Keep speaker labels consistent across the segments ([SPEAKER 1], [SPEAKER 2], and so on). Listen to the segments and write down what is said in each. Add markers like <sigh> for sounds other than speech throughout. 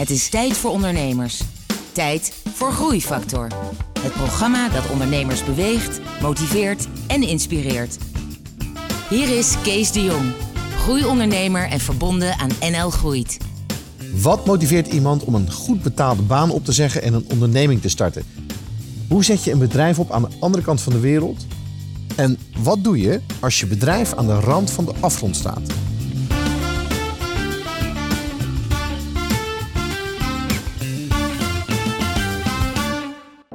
[SPEAKER 1] Het is tijd voor ondernemers. Tijd voor Groeifactor. Het programma dat ondernemers beweegt, motiveert en inspireert. Hier is Kees de Jong, groeiondernemer en verbonden aan NL Groeit.
[SPEAKER 2] Wat motiveert iemand om een goed betaalde baan op te zeggen en een onderneming te starten? Hoe zet je een bedrijf op aan de andere kant van de wereld? En wat doe je als je bedrijf aan de rand van de afgrond staat?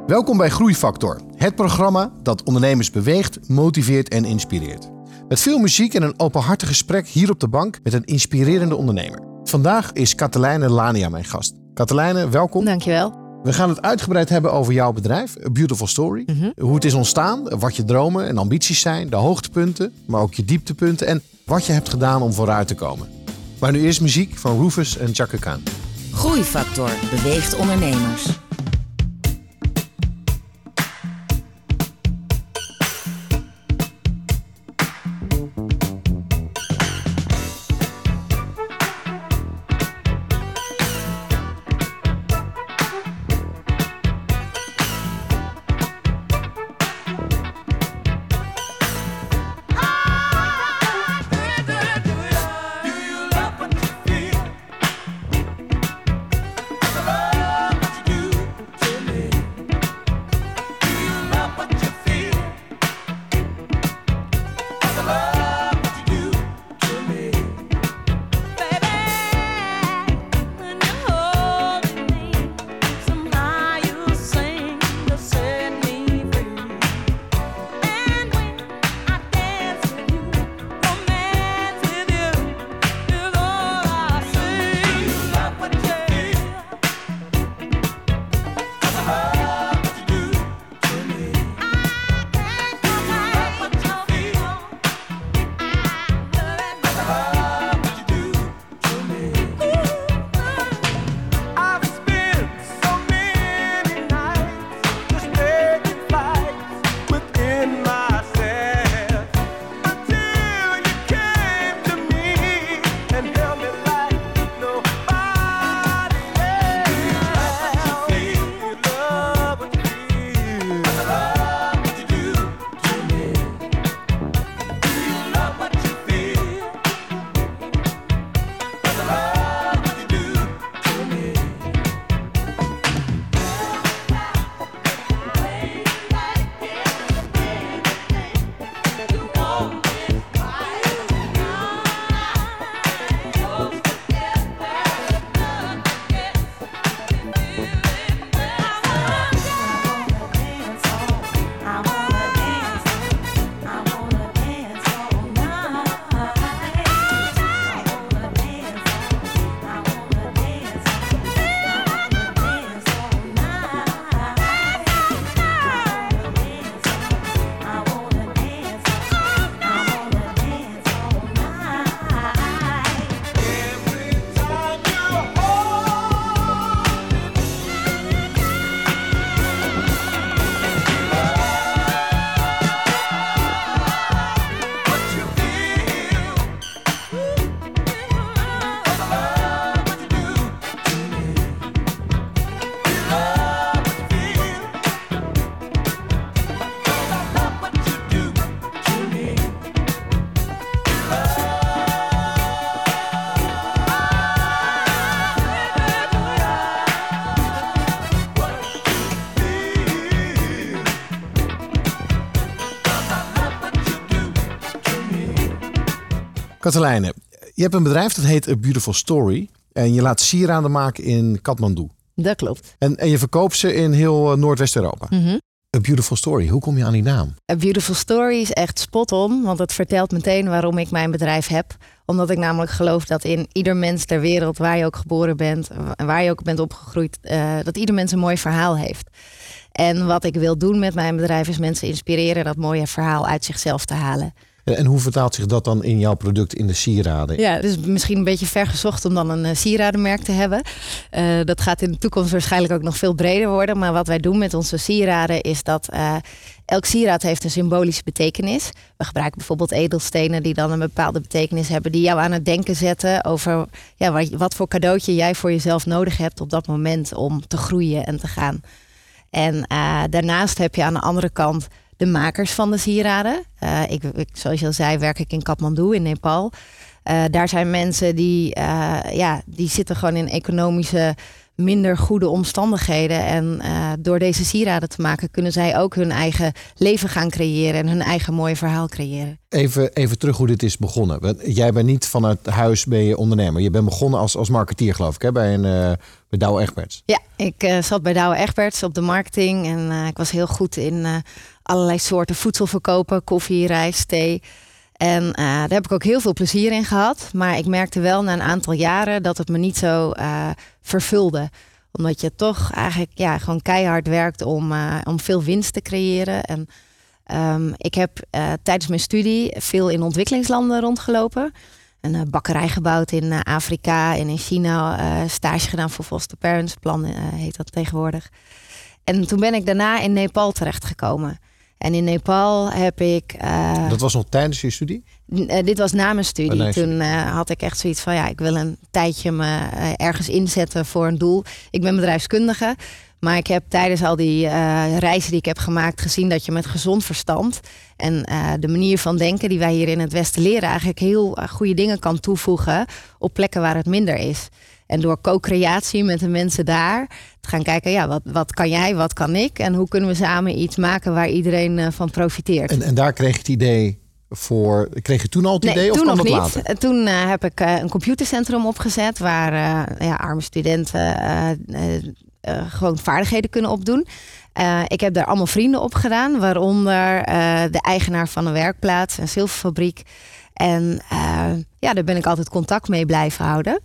[SPEAKER 2] Welkom bij Groeifactor, het programma dat ondernemers beweegt, motiveert en inspireert. Met veel muziek en een openhartig gesprek hier op de bank met een inspirerende ondernemer. Vandaag is Katelijne Lania mijn gast. Katelijne, welkom.
[SPEAKER 3] Dankjewel.
[SPEAKER 2] We gaan het uitgebreid hebben over jouw bedrijf, A Beautiful Story. Hoe het is ontstaan, wat je dromen en ambities zijn, de hoogtepunten, maar ook je dieptepunten en wat je hebt gedaan om vooruit te komen. Maar nu eerst muziek van Rufus en Chaka Khan.
[SPEAKER 1] Groeifactor beweegt ondernemers.
[SPEAKER 2] Katelijne, je hebt een bedrijf dat heet A Beautiful Story. En je laat sieraden maken in Kathmandu.
[SPEAKER 3] Dat klopt.
[SPEAKER 2] En, en je verkoopt ze in heel eh, Noordwest-Europa. A Beautiful Story, hoe kom je aan die naam?
[SPEAKER 3] A Beautiful Story is echt spot on, want het vertelt meteen waarom ik mijn bedrijf heb. Omdat ik namelijk geloof dat in ieder mens ter wereld, waar je ook geboren bent en waar je ook bent opgegroeid, eh, dat ieder mens een mooi verhaal heeft. En wat ik wil doen met mijn bedrijf is mensen inspireren dat mooie verhaal uit zichzelf te halen.
[SPEAKER 2] En, en hoe vertaalt zich dat dan in jouw product in de sieraden?
[SPEAKER 3] Ja, is misschien een beetje ver gezocht om dan een eh, sieradenmerk te hebben. Eh, dat gaat in de toekomst waarschijnlijk ook nog veel breder worden. Maar wat wij doen met onze sieraden is dat eh, elk sieraad heeft een symbolische betekenis. We gebruiken bijvoorbeeld edelstenen die dan een bepaalde betekenis hebben. Die jou aan het denken zetten over ja, wat, wat voor cadeautje jij voor jezelf nodig hebt op dat moment om te groeien en te gaan. En eh, daarnaast heb je aan de andere kant de makers van de sieraden. Eh, ik, ik, zoals je al zei, werk ik in Kathmandu in Nepal. Eh, daar zijn mensen die, eh, ja, die zitten gewoon in economische minder goede omstandigheden. En door deze sieraden te maken kunnen zij ook hun eigen leven gaan creëren en hun eigen mooie verhaal creëren.
[SPEAKER 2] Even, even terug hoe dit is begonnen. Jij bent niet vanuit huis ben je ondernemer. Je bent begonnen als, als marketeer, geloof ik, hè? bij, een, bij Douwe Egberts.
[SPEAKER 3] Ja, ik zat bij Douwe Egberts op de marketing en ik was heel goed in allerlei soorten voedsel verkopen, koffie, rijst, thee. En eh, daar heb ik ook heel veel plezier in gehad. Maar ik merkte wel na een aantal jaren dat het me niet zo eh, vervulde. Omdat je toch eigenlijk ja, gewoon keihard werkt om, eh, om veel winst te creëren. En ehm, ik heb tijdens mijn studie veel in ontwikkelingslanden rondgelopen. Een bakkerij gebouwd in Afrika en in China. stage gedaan voor foster parents. Plan heet dat tegenwoordig. En toen ben ik daarna in Nepal terechtgekomen. En in Nepal heb ik. eh,
[SPEAKER 2] Dat was nog tijdens je studie?
[SPEAKER 3] Eh, dit was na mijn studie.
[SPEAKER 2] Oh,
[SPEAKER 3] Toen eh, had ik echt zoiets van ja, ik wil een tijdje me ergens inzetten voor een doel. Ik ben bedrijfskundige. Maar ik heb tijdens al die reizen die ik heb gemaakt gezien dat je met gezond verstand en de manier van denken die wij hier in het Westen leren, eigenlijk heel goede dingen kan toevoegen op plekken waar het minder is. En door co-creatie met de mensen daar te gaan kijken, ja, wat, wat kan jij, wat kan ik? En hoe kunnen we samen iets maken waar iedereen eh, van profiteert?
[SPEAKER 2] En, en daar kreeg je het idee voor. Kreeg je toen al het idee of
[SPEAKER 3] toen
[SPEAKER 2] kwam
[SPEAKER 3] nog niet.
[SPEAKER 2] later?
[SPEAKER 3] Toen eh, heb ik eh, een computercentrum opgezet waar ja, arme studenten gewoon vaardigheden kunnen opdoen. Ik heb daar allemaal vrienden op gedaan, waaronder de eigenaar van een werkplaats, een zilverfabriek. En ja, daar ben ik altijd contact mee blijven houden.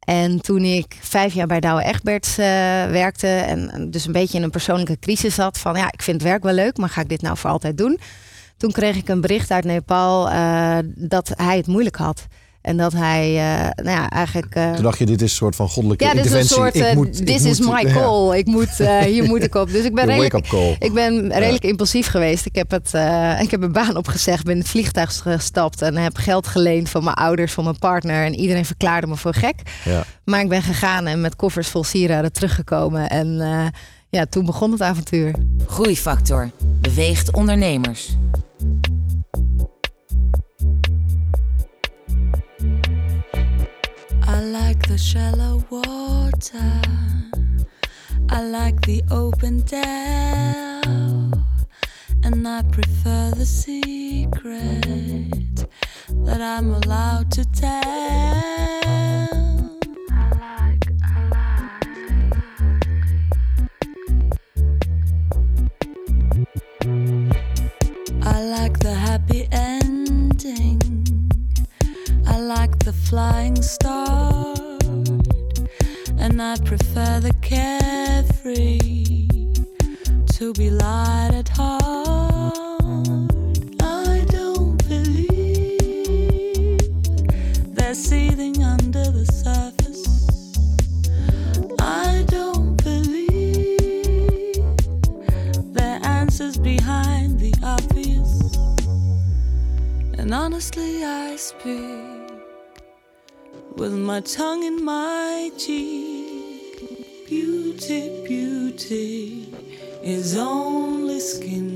[SPEAKER 3] En toen ik vijf jaar bij Douwe Egberts eh, werkte en dus een beetje in een persoonlijke crisis zat van ja, ik vind het werk wel leuk, maar ga ik dit nou voor altijd doen? Toen kreeg ik een bericht uit Nepal eh, dat hij het moeilijk had. En dat hij, eh, nou ja, eigenlijk... eh,
[SPEAKER 2] Toen dacht je, dit is een soort van goddelijke
[SPEAKER 3] ja, dit is een
[SPEAKER 2] interventie.
[SPEAKER 3] soort,
[SPEAKER 2] Ik
[SPEAKER 3] eh,
[SPEAKER 2] moet- ik
[SPEAKER 3] this is
[SPEAKER 2] moet-
[SPEAKER 3] my <laughs>
[SPEAKER 2] ja,
[SPEAKER 3] call. Ik moet, eh, hier moet ik op. Dus ik ben <laughs>
[SPEAKER 2] de
[SPEAKER 3] redelijk, ik ben redelijk impulsief geweest. Ik heb, het, eh, ik heb mijn baan opgezegd, ben in het vliegtuig gestapt en heb geld geleend van mijn ouders, van mijn partner. En iedereen verklaarde me voor gek.
[SPEAKER 2] Ja.
[SPEAKER 3] Maar ik ben gegaan en met koffers vol sieraden teruggekomen. En eh, ja, toen begon het avontuur.
[SPEAKER 4] Groeifactor beweegt ondernemers.
[SPEAKER 1] The shallow water. I like the open dell. And I prefer the secret that I'm allowed to tell. I like, the happy ending. I like the flying start, and I prefer the carefree to be light at heart. I don't believe they're seething under the surface. I don't believe there are answers behind the obvious. And honestly, I speak with my tongue in my cheek. Beauty, beauty is only skin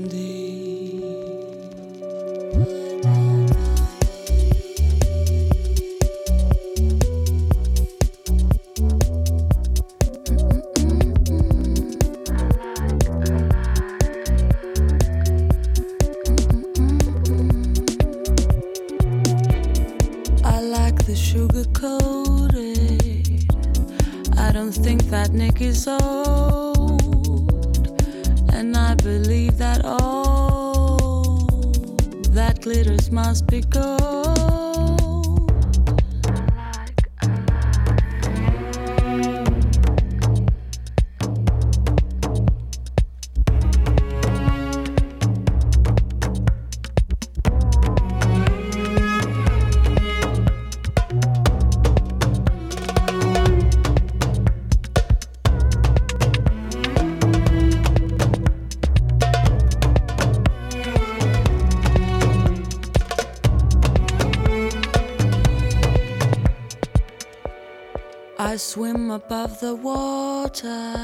[SPEAKER 1] above the water.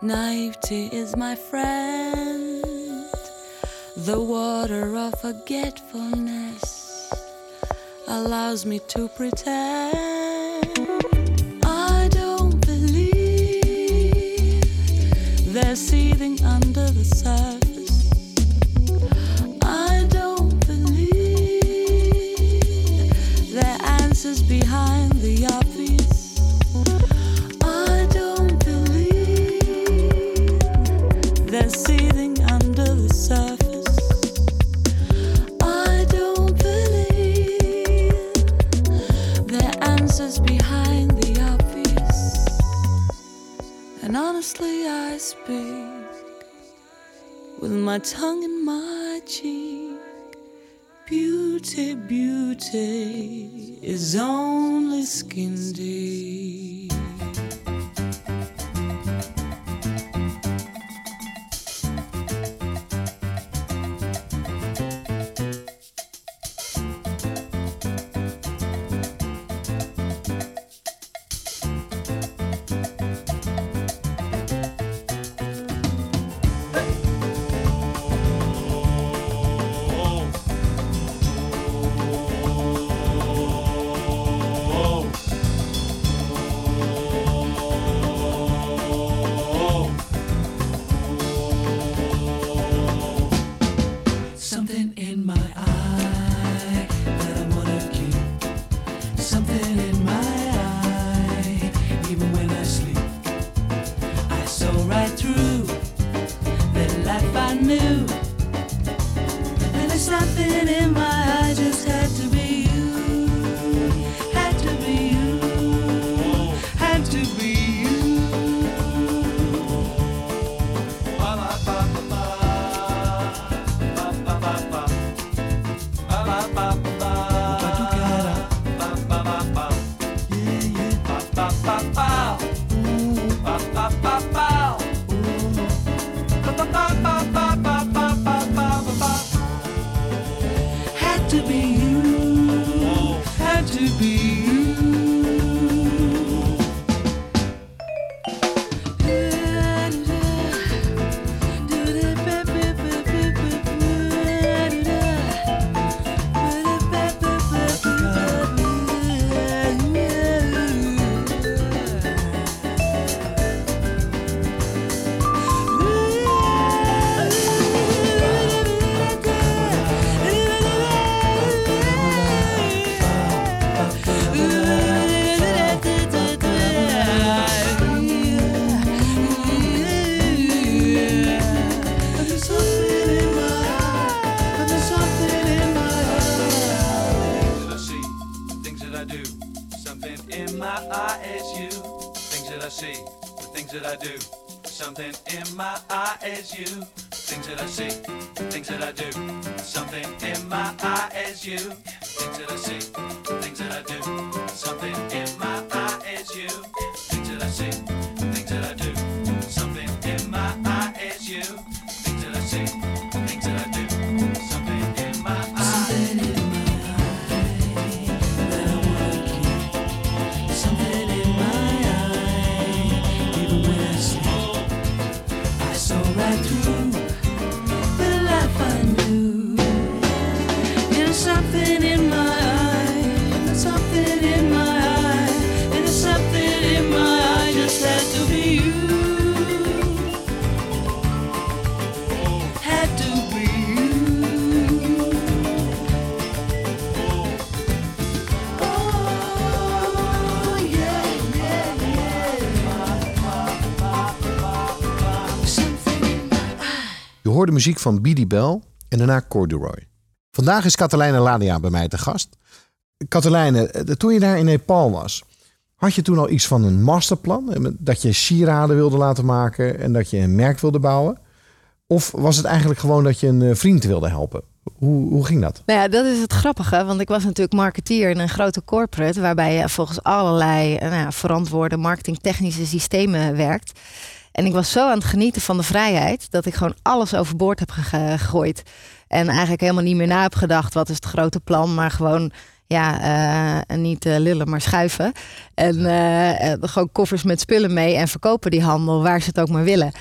[SPEAKER 1] Naivety is my friend. The water of forgetfulness allows me to pretend. I don't believe they're seething under the surface. My tongue in my cheek. Beauty, beauty is only skin deep.
[SPEAKER 5] Eye
[SPEAKER 6] is you.
[SPEAKER 2] Hoorde muziek van Beady Bell en daarna Corduroy. Vandaag is Katelijne Lania bij mij te gast. Katelijne, eh, toen je daar in Nepal was, had je toen al iets van een masterplan? Eh, Dat je sieraden wilde laten maken en dat je een merk wilde bouwen? Of was het eigenlijk gewoon dat je een eh, vriend wilde helpen? Hoe, hoe ging dat?
[SPEAKER 3] Nou ja, dat is het grappige, want ik was natuurlijk marketeer in een grote corporate, waarbij je volgens allerlei nou ja, verantwoorde marketingtechnische systemen werkt. En ik was zo aan het genieten van de vrijheid dat ik gewoon alles overboord heb gegooid. En eigenlijk helemaal niet meer na heb gedacht wat is het grote plan, maar gewoon ja, eh, niet eh, lullen, maar schuiven. En eh, gewoon koffers met spullen mee en verkopen die handel waar ze het ook maar willen.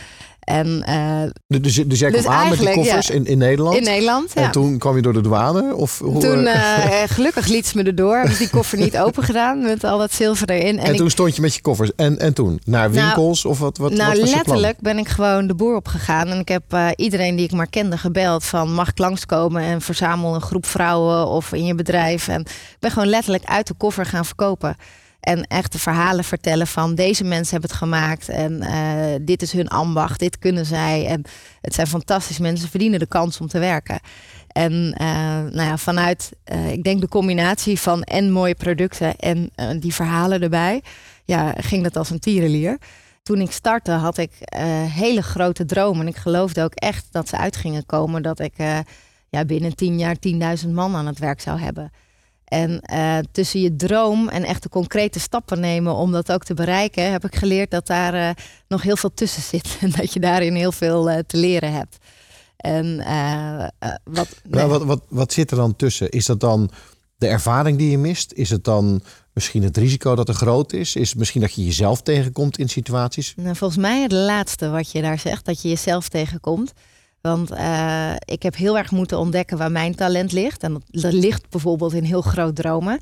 [SPEAKER 3] En eh,
[SPEAKER 2] Dus, dus jij
[SPEAKER 3] Dus
[SPEAKER 2] kwam aan met die koffers
[SPEAKER 3] ja.
[SPEAKER 2] in, in Nederland.
[SPEAKER 3] in Nederland,
[SPEAKER 2] En
[SPEAKER 3] ja.
[SPEAKER 2] toen kwam je door de douane? Of hoe,
[SPEAKER 3] Toen, eh, <laughs> gelukkig liet ze me erdoor. Heb ik die koffer niet open gedaan met al dat zilver erin.
[SPEAKER 2] en,
[SPEAKER 3] ik-
[SPEAKER 2] toen stond je met je koffers. En, en toen? Naar
[SPEAKER 3] Nou,
[SPEAKER 2] winkels? of wat, wat,
[SPEAKER 3] nou,
[SPEAKER 2] wat was
[SPEAKER 3] letterlijk ben ik gewoon de boer opgegaan. En ik heb eh, iedereen die ik maar kende gebeld van mag ik langskomen en verzamel een groep vrouwen of in je bedrijf. En ik ben gewoon letterlijk uit de koffer gaan verkopen. En echt de verhalen vertellen van deze mensen hebben het gemaakt. En eh, dit is hun ambacht, dit kunnen zij. En het zijn fantastisch mensen, ze verdienen de kans om te werken. En eh, nou ja, vanuit, eh, ik denk de combinatie van en mooie producten en die verhalen erbij, ja, ging dat als een tierenlier. Toen ik startte had ik hele grote dromen. En ik geloofde ook echt dat ze uit gingen komen. Dat ik ja, binnen tien jaar 10.000 man aan het werk zou hebben. En eh, tussen je droom en echt de concrete stappen nemen om dat ook te bereiken, heb ik geleerd dat daar eh, nog heel veel tussen zit. <laughs> En dat je daarin heel veel eh, te leren hebt. En wat,
[SPEAKER 2] Nou, wat, wat, wat zit er dan tussen? Is dat dan de ervaring die je mist? Is het dan misschien het risico dat er groot is? Is het misschien dat je jezelf tegenkomt in situaties?
[SPEAKER 3] Nou, volgens mij het laatste wat je daar zegt, dat je jezelf tegenkomt. Want eh, ik heb heel erg moeten ontdekken waar mijn talent ligt. En dat, dat ligt bijvoorbeeld in heel groot dromen.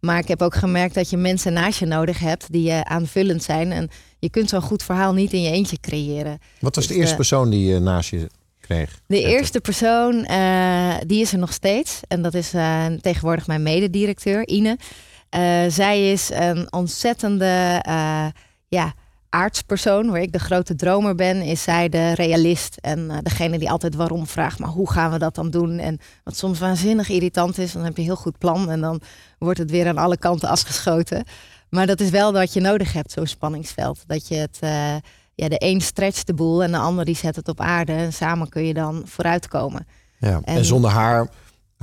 [SPEAKER 3] Maar ik heb ook gemerkt dat je mensen naast je nodig hebt die eh, aanvullend zijn. En je kunt zo'n goed verhaal niet in je eentje creëren.
[SPEAKER 2] Wat was de
[SPEAKER 3] Dus,
[SPEAKER 2] eerste
[SPEAKER 3] eh,
[SPEAKER 2] persoon die je naast je kreeg?
[SPEAKER 3] De eerste persoon, die is er nog steeds. En dat is tegenwoordig mijn mededirecteur, Ine. Zij is een ontzettende ja, aardspersoon. Waar ik de grote dromer ben, is zij de realist. En eh, degene die altijd waarom vraagt, maar hoe gaan we dat dan doen? En wat soms waanzinnig irritant is, dan heb je een heel goed plan. En dan wordt het weer aan alle kanten afgeschoten. Maar dat is wel wat je nodig hebt, zo'n spanningsveld. Dat je het... eh, ja, de een stretcht de boel en de ander die zet het op aarde. En samen kun je dan vooruitkomen.
[SPEAKER 2] Ja. En,
[SPEAKER 3] en-
[SPEAKER 2] zonder haar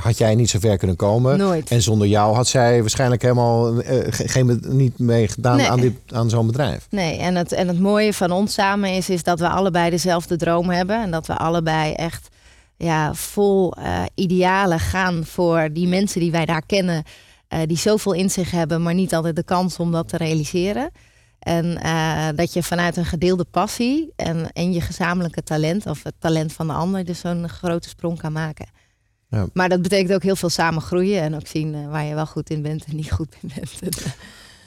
[SPEAKER 2] had jij niet zo ver kunnen komen.
[SPEAKER 3] Nooit.
[SPEAKER 2] En zonder jou had zij waarschijnlijk helemaal eh, ge- geen, niet mee gedaan
[SPEAKER 3] Nee.
[SPEAKER 2] aan, dit, aan zo'n bedrijf.
[SPEAKER 3] Nee, en het, en het mooie van ons samen is, is dat we allebei dezelfde droom hebben. En dat we allebei echt ja, vol eh, idealen gaan voor die mensen die wij daar kennen. eh, die zoveel in zich hebben, maar niet altijd de kans om dat te realiseren. En dat je vanuit een gedeelde passie en, en je gezamenlijke talent, of het talent van de ander, dus zo'n grote sprong kan maken.
[SPEAKER 2] Ja.
[SPEAKER 3] Maar dat betekent ook heel veel samen groeien en ook zien eh, waar je wel goed in bent en niet goed in bent. <laughs>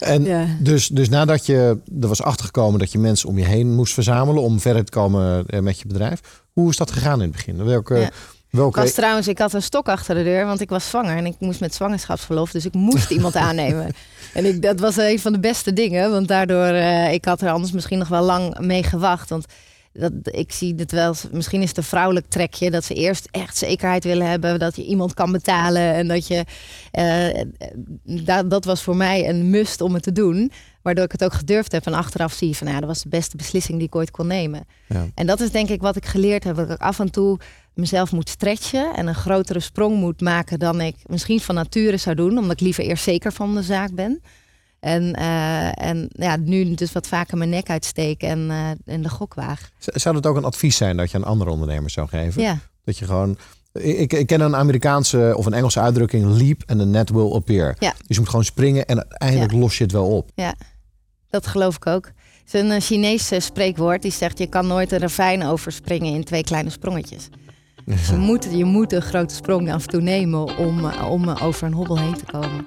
[SPEAKER 2] En
[SPEAKER 3] Ja.
[SPEAKER 2] dus, dus nadat je er was achtergekomen dat je mensen om je heen moest verzamelen om verder te komen eh, met je bedrijf. Hoe is dat gegaan in het begin? Welke,
[SPEAKER 3] Ja.
[SPEAKER 2] welke
[SPEAKER 3] Ik was trouwens, ik had een stok achter de deur, want ik was zwanger en ik moest met zwangerschapsverlof, dus ik moest <laughs> iemand aannemen. En ik, dat was een van de beste dingen, want daardoor, eh, ik had er anders misschien nog wel lang mee gewacht. Want dat, ik zie het wel, misschien is het een vrouwelijk trekje, dat ze eerst echt zekerheid willen hebben dat je iemand kan betalen en dat je, eh, dat, dat was voor mij een must om het te doen. Waardoor ik het ook gedurfd heb en achteraf zie je van, ja, dat was de beste beslissing die ik ooit kon nemen.
[SPEAKER 2] Ja.
[SPEAKER 3] En dat is denk ik wat ik geleerd heb. Dat ik af en toe mezelf moet stretchen en een grotere sprong moet maken dan ik misschien van nature zou doen. Omdat ik liever eerst zeker van de zaak ben. En, eh, en ja, nu dus wat vaker mijn nek uitsteken en, eh, en de gok waag.
[SPEAKER 2] Z- Zou dat ook een advies zijn dat je aan andere ondernemers zou geven?
[SPEAKER 3] Ja,
[SPEAKER 2] Dat je gewoon. Ik, ik ken een Amerikaanse of een Engelse uitdrukking: leap and the net will appear.
[SPEAKER 3] Ja.
[SPEAKER 2] Dus je moet gewoon springen en uiteindelijk
[SPEAKER 3] Ja.
[SPEAKER 2] los je het wel op.
[SPEAKER 3] ja, dat geloof ik ook. Het is een eh, Chinees eh, spreekwoord die zegt: je kan nooit een ravijn overspringen in twee kleine sprongetjes. Dus je <laughs> moet, je moet een grote sprong af en toe nemen om, om over een hobbel heen te komen.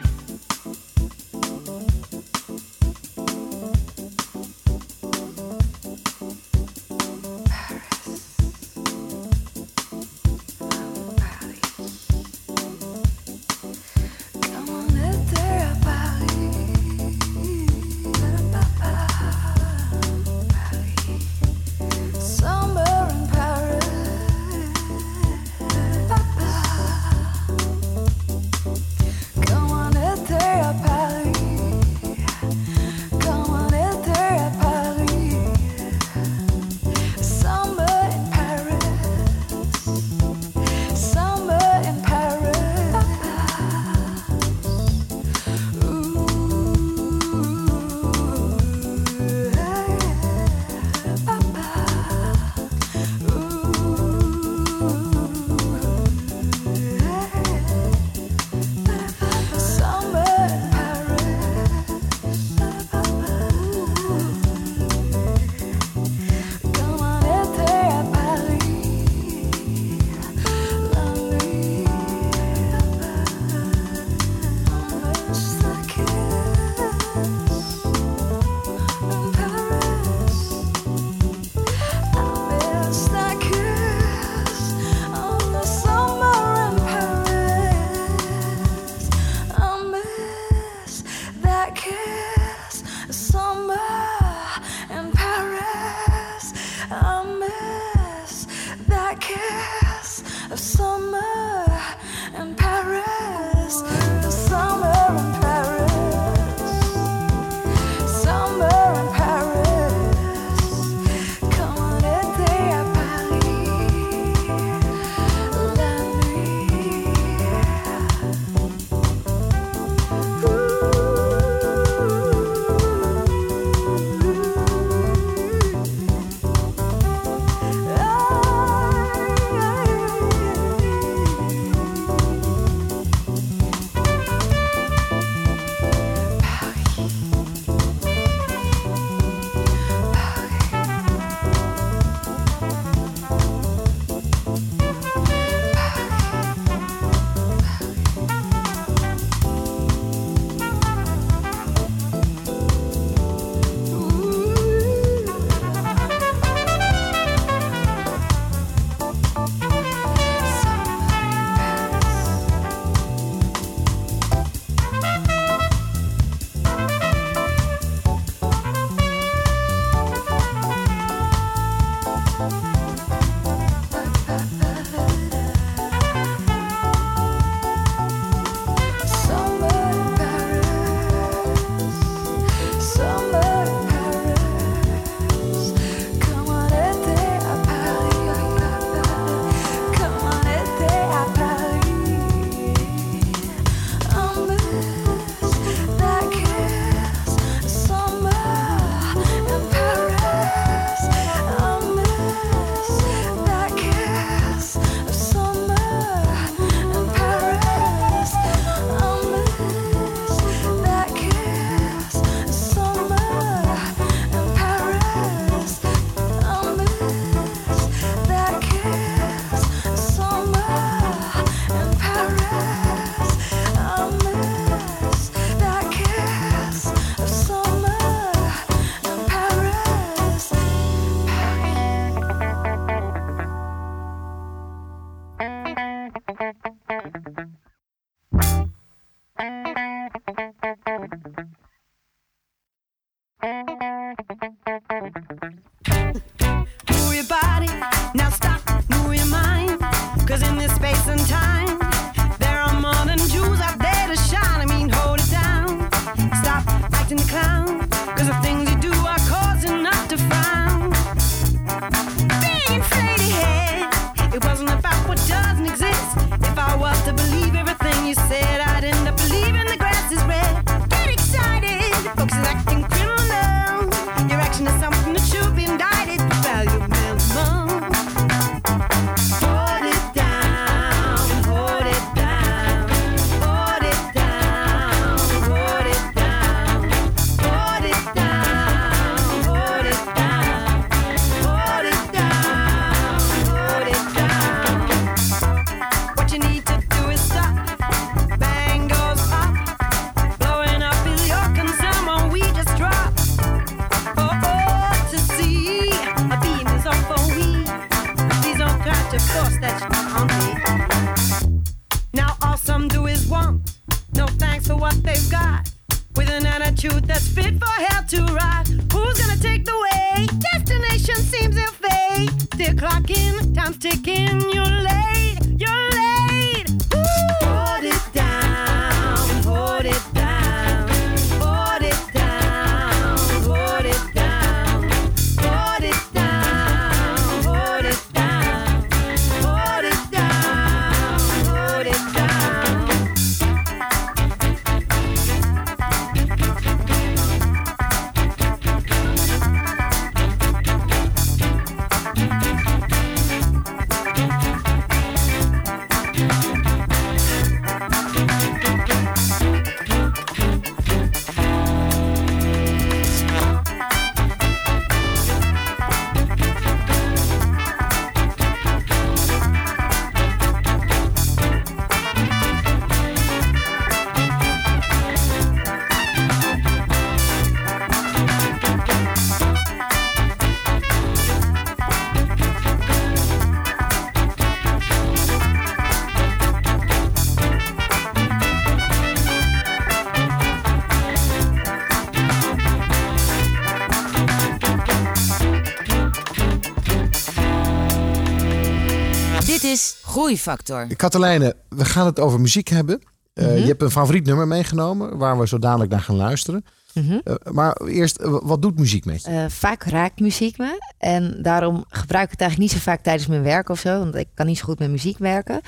[SPEAKER 4] Groeifactor.
[SPEAKER 2] Katelijne, we gaan het over muziek hebben. Eh, Je hebt een favoriet nummer meegenomen waar we zo dadelijk naar gaan luisteren.
[SPEAKER 3] Mhm.
[SPEAKER 2] Eh, maar eerst, wat doet muziek met je?
[SPEAKER 3] Eh, vaak raakt muziek me. En daarom gebruik ik het eigenlijk niet zo vaak tijdens mijn werk of zo. Want ik kan niet zo goed met muziek werken.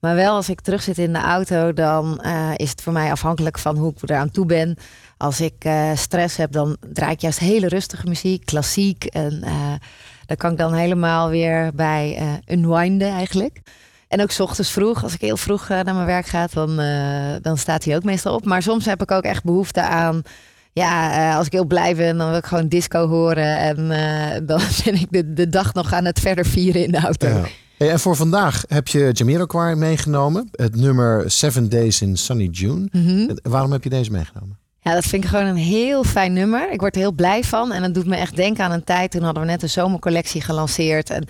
[SPEAKER 3] Maar wel als ik terug zit in de auto, dan is het voor mij afhankelijk van hoe ik eraan toe ben. Als ik stress heb, dan draai ik juist hele rustige muziek, klassiek. En daar kan ik dan helemaal weer bij eh unwinden eigenlijk. En ook 's ochtends vroeg, als ik heel vroeg eh, naar mijn werk ga, dan, eh, dan staat hij ook meestal op. Maar soms heb ik ook echt behoefte aan ja, als ik heel blij ben, dan wil ik gewoon disco horen. En dan <laughs> ben ik de, de dag nog aan het verder vieren in de auto.
[SPEAKER 2] Ja. Hey, en voor vandaag heb je Jamiroquai meegenomen. Het nummer Seven Days in Sunny June.
[SPEAKER 3] Mhm.
[SPEAKER 2] Waarom heb je deze meegenomen?
[SPEAKER 3] Ja, dat vind ik gewoon een heel fijn nummer. Ik word er heel blij van. En dat doet me echt denken aan een tijd. Toen hadden we net een zomercollectie gelanceerd. En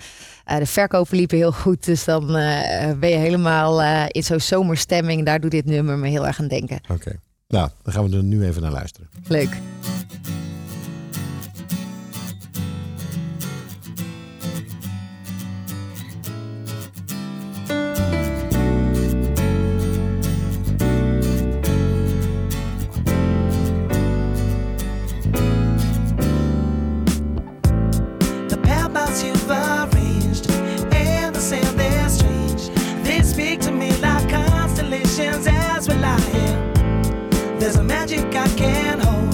[SPEAKER 3] eh, de verkopen liepen heel goed. Dus dan eh, ben je helemaal eh, in zo'n zomerstemming. Daar doet dit nummer me heel erg aan denken.
[SPEAKER 2] Oké. Nou, dan gaan we er nu even naar luisteren.
[SPEAKER 3] Leuk.
[SPEAKER 5] There's a magic I can't hold.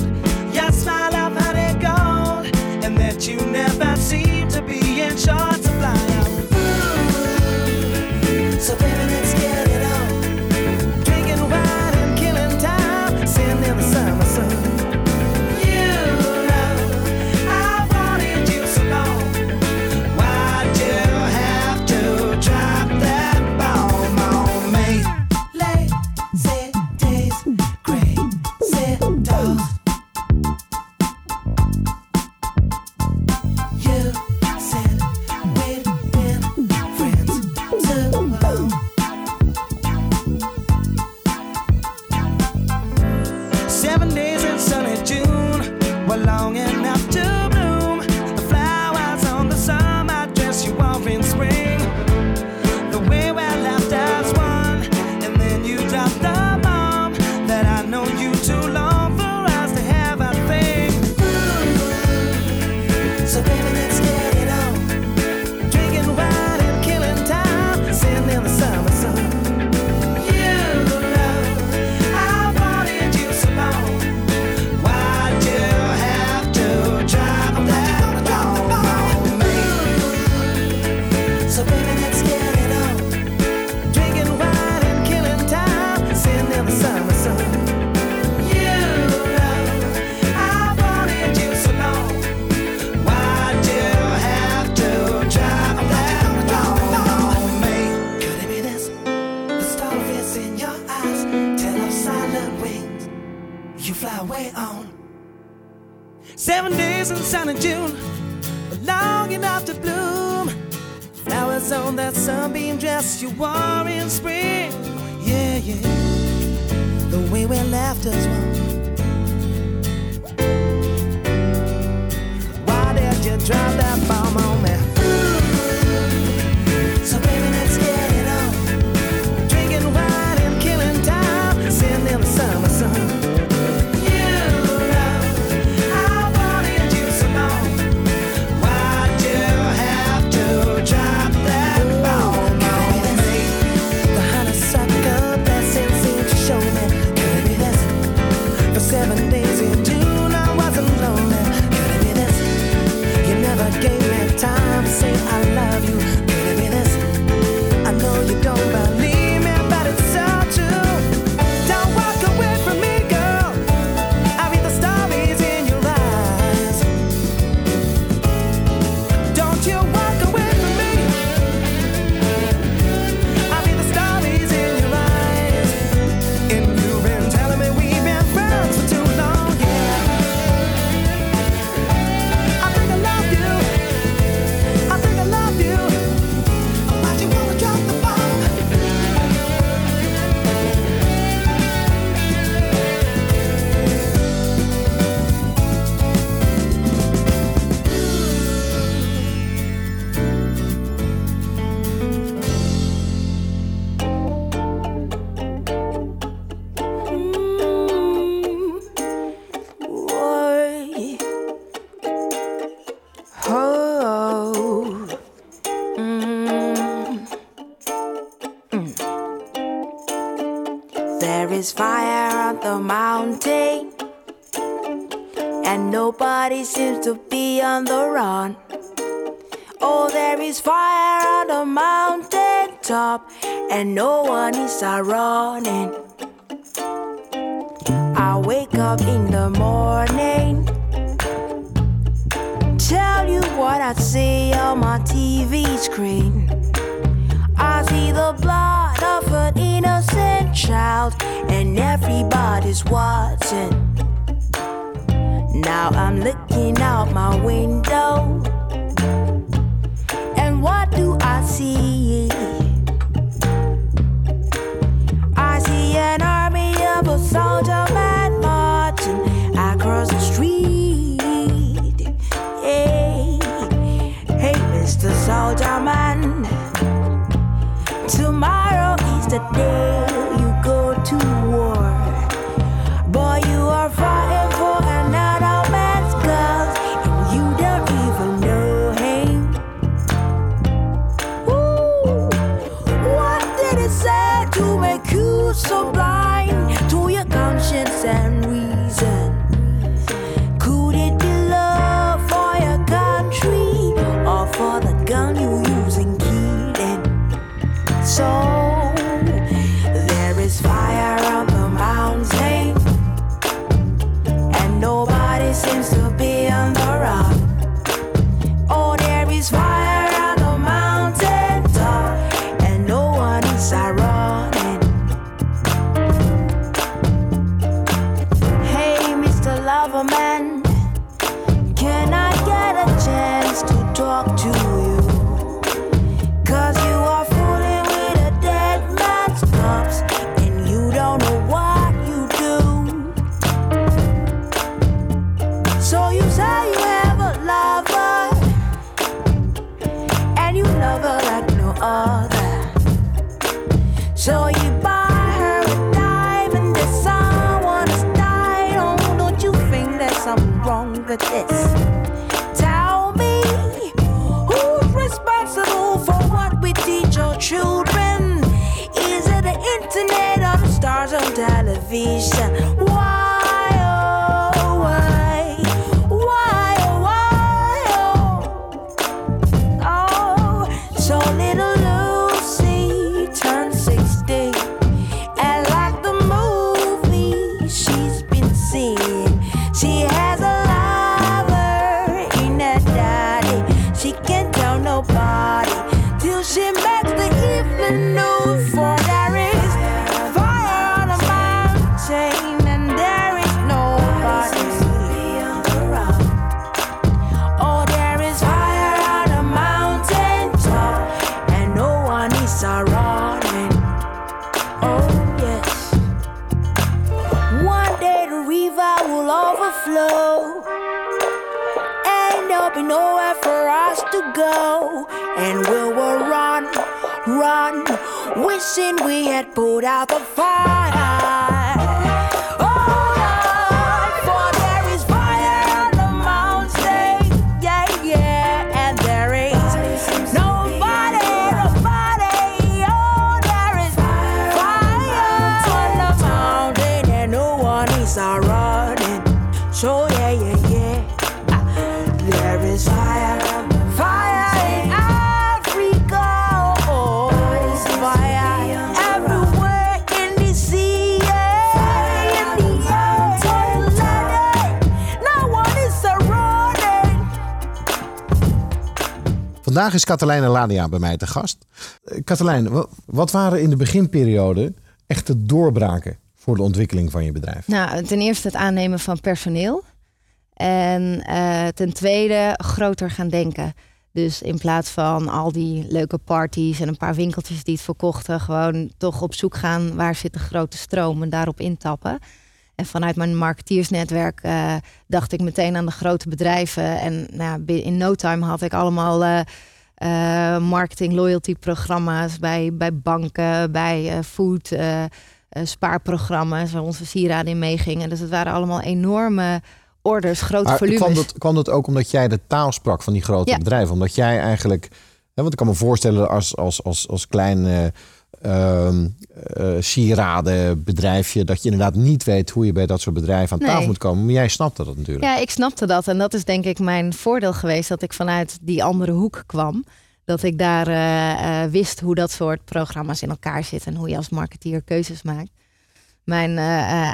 [SPEAKER 5] Your smile, I've had it gold, and that you never seem to be in charge.
[SPEAKER 1] sunny June were long enough. Sun in June, long enough to bloom. Flowers on that sunbeam dress you wore in spring. Yeah, yeah. The way we left us one. Why did you drop? on the run. Oh, there is fire on the mountain top, and no one is running. I wake up in the morning, tell you what I see on my TV screen. I see the blood of an innocent child, and everybody's watching. Now I'm looking out my window. And what do I see? I see an army of a soldier man marching across the street. Hey, hey, Mr. Soldier Man. Tomorrow is the day you go to war. Boy, you are fine. So you buy her a diamond. Oh, don't you think there's something wrong with this? Tell me who's responsible for what we teach our children? Is it the internet or stars on television? Go. And we will run, run, wishing we had put out the fire.
[SPEAKER 2] Vandaag is Katelijn Lania bij mij te gast. Eh, Katelijn, wa- wat waren in de beginperiode echte doorbraken voor de ontwikkeling van je bedrijf?
[SPEAKER 3] Nou, ten eerste het aannemen van personeel. En eh, ten tweede groter gaan denken. Dus in plaats van al die leuke parties en een paar winkeltjes die het verkochten, gewoon toch op zoek gaan waar zit de grote stroom en daarop intappen. En vanuit mijn marketeersnetwerk eh, dacht ik meteen aan de grote bedrijven. En nou, in no time had ik allemaal eh, marketing loyalty programma's bij, bij banken, bij food. spaarprogramma's waar onze sieraden in meegingen. Dus het waren allemaal enorme orders, grote
[SPEAKER 2] Maar
[SPEAKER 3] volumes.
[SPEAKER 2] kwam, dat, kwam dat ook omdat jij de taal sprak van die grote
[SPEAKER 3] Ja.
[SPEAKER 2] bedrijven? Omdat jij eigenlijk, hè, want ik kan me voorstellen als, als, als, als klein ehm, eh, sieradenbedrijfje, dat je inderdaad niet weet hoe je bij dat soort bedrijven aan
[SPEAKER 3] Nee.
[SPEAKER 2] tafel moet komen. Maar jij snapte dat natuurlijk.
[SPEAKER 3] Ja, ik snapte dat. En dat is denk ik mijn voordeel geweest dat ik vanuit die andere hoek kwam. Dat ik daar eh, eh, wist hoe dat soort programma's in elkaar zitten en hoe je als marketeer keuzes maakt. Mijn,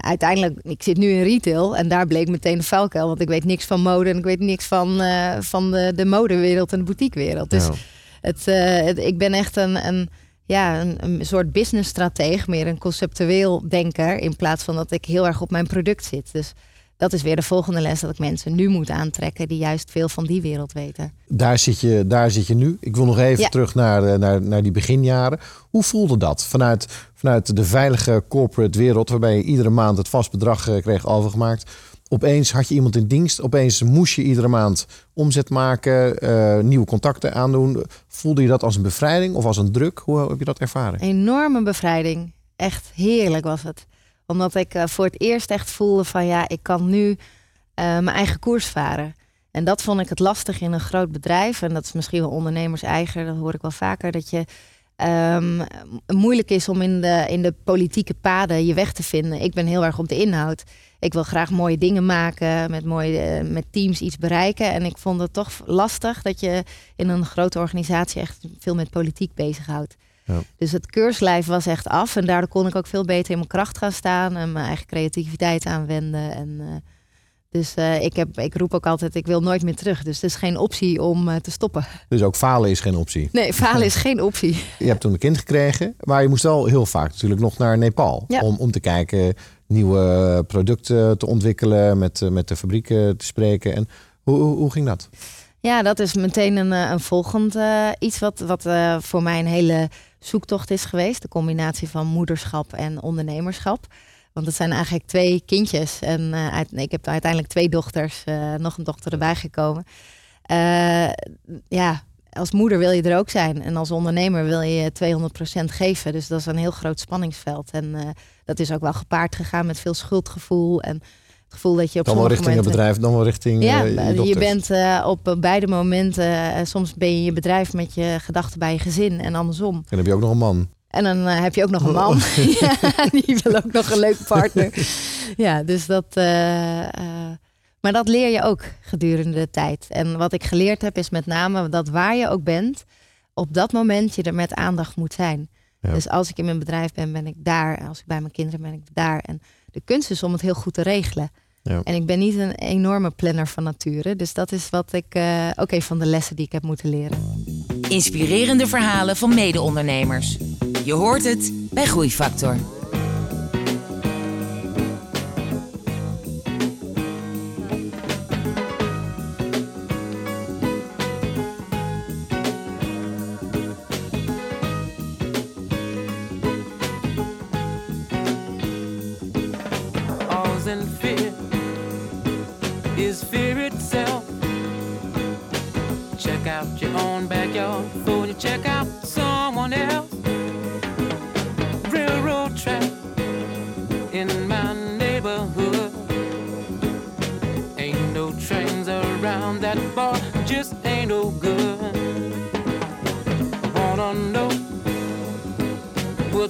[SPEAKER 3] uiteindelijk, ik zit nu in retail en daar bleek meteen de vuilkuil. Want ik weet niks van mode en ik weet niks van, van de, de modewereld en de boutiquewereld. Dus
[SPEAKER 2] Ja.
[SPEAKER 3] Het, het- ik ben echt een, een, ja, een, een soort businessstratege, meer een conceptueel denker. In plaats van dat ik heel erg op mijn product zit. Dus dat is weer de volgende les dat ik mensen nu moet aantrekken die juist veel van die wereld weten.
[SPEAKER 2] Daar, zit je, daar zit je nu. Ik wil nog even
[SPEAKER 3] Ja.
[SPEAKER 2] terug naar, eh, naar, naar die beginjaren. Hoe voelde dat vanuit, vanuit de veilige corporate wereld, waarbij je iedere maand het vast bedrag eh, kreeg overgemaakt? Opeens had je iemand in dienst. Opeens moest je iedere maand omzet maken, eh, nieuwe contacten aandoen. Voelde je dat als een bevrijding of als een druk? Hoe heb je dat ervaren?
[SPEAKER 3] Enorme bevrijding. Echt heerlijk was het. Omdat ik eh, voor het eerst echt voelde van ja, ik kan nu eh, mijn eigen koers varen. En dat vond ik het lastig in een groot bedrijf. En dat is misschien wel ondernemers eigen, dat hoor ik wel vaker. Dat je ehm, moeilijk is om in de, in de politieke paden je weg te vinden. Ik ben heel erg op de inhoud. Ik wil graag mooie dingen maken, met, mooie, eh, met teams iets bereiken. En ik vond het toch lastig dat je in een grote organisatie echt veel met politiek bezighoudt.
[SPEAKER 2] Ja.
[SPEAKER 3] Dus het keurslijf was echt af. En daardoor kon ik ook veel beter in mijn kracht gaan staan en mijn eigen creativiteit aanwenden. En, eh, dus eh, ik, heb, ik roep ook altijd, ik wil nooit meer terug. Dus het is geen optie om eh, te stoppen.
[SPEAKER 2] Dus ook falen is geen optie.
[SPEAKER 3] Nee, falen is geen optie. <laughs>
[SPEAKER 2] Je hebt toen een kind gekregen, maar je moest wel heel vaak natuurlijk nog naar Nepal.
[SPEAKER 3] Ja.
[SPEAKER 2] Om, om te kijken, nieuwe producten te ontwikkelen, met, eh, met de fabrieken te spreken. En hoe, hoe, hoe ging dat?
[SPEAKER 3] Ja, dat is meteen een, een volgend iets wat, wat voor mij een hele zoektocht is geweest. De combinatie van moederschap en ondernemerschap. Want het zijn eigenlijk twee kindjes. En eh, uit- ik heb uiteindelijk twee dochters, eh, nog een dochter erbij gekomen. Eh, ja, als moeder wil je er ook zijn. En als ondernemer wil je 200% geven. Dus dat is een heel groot spanningsveld. En dat is ook wel gepaard gegaan met veel schuldgevoel. En het gevoel dat je op
[SPEAKER 2] Dan wel richting het
[SPEAKER 3] momenten...
[SPEAKER 2] bedrijf, dan wel richting
[SPEAKER 3] Ja,
[SPEAKER 2] je
[SPEAKER 3] bent op beide momenten. soms ben je in je bedrijf met je gedachten bij je gezin en andersom.
[SPEAKER 2] En dan heb je ook nog een man.
[SPEAKER 3] En dan eh, heb je ook nog een man. <laughs> <laughs> ja, die wil ook nog een leuke partner. ja, dus dat. eh, eh, maar dat leer je ook gedurende de tijd. En wat ik geleerd heb is met name dat waar je ook bent, op dat moment je er met aandacht moet zijn.
[SPEAKER 2] Ja.
[SPEAKER 3] Dus als ik in mijn bedrijf ben, ben ik daar. Als ik bij mijn kinderen ben, ben ik daar. En de kunst is om het heel goed te regelen.
[SPEAKER 2] Ja.
[SPEAKER 3] En ik ben niet een enorme planner van nature. Dus dat is wat ik ook een van de lessen die ik heb moeten leren.
[SPEAKER 4] Inspirerende verhalen van mede-ondernemers. Je hoort het bij Groeifactor.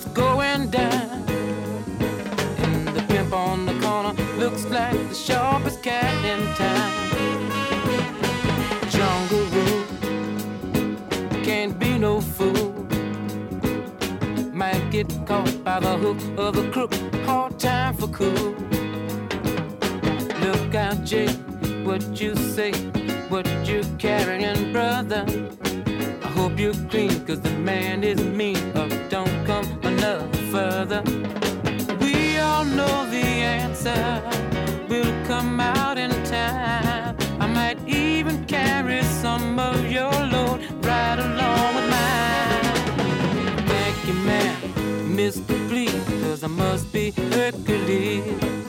[SPEAKER 7] What's going down. And the pimp on the corner looks like the sharpest cat in town. Jungle rule can't be no fool. Might get caught by the hook of a crook. Hard time for cool. Look out, Jake, what you say, what you carrying, brother. I hope you're clean, cause the man is mean. Further. We all know the answer will come out in time. I might even carry some of your load right along with mine. Thank you, man, Mr. Please, cause I must be Hercules.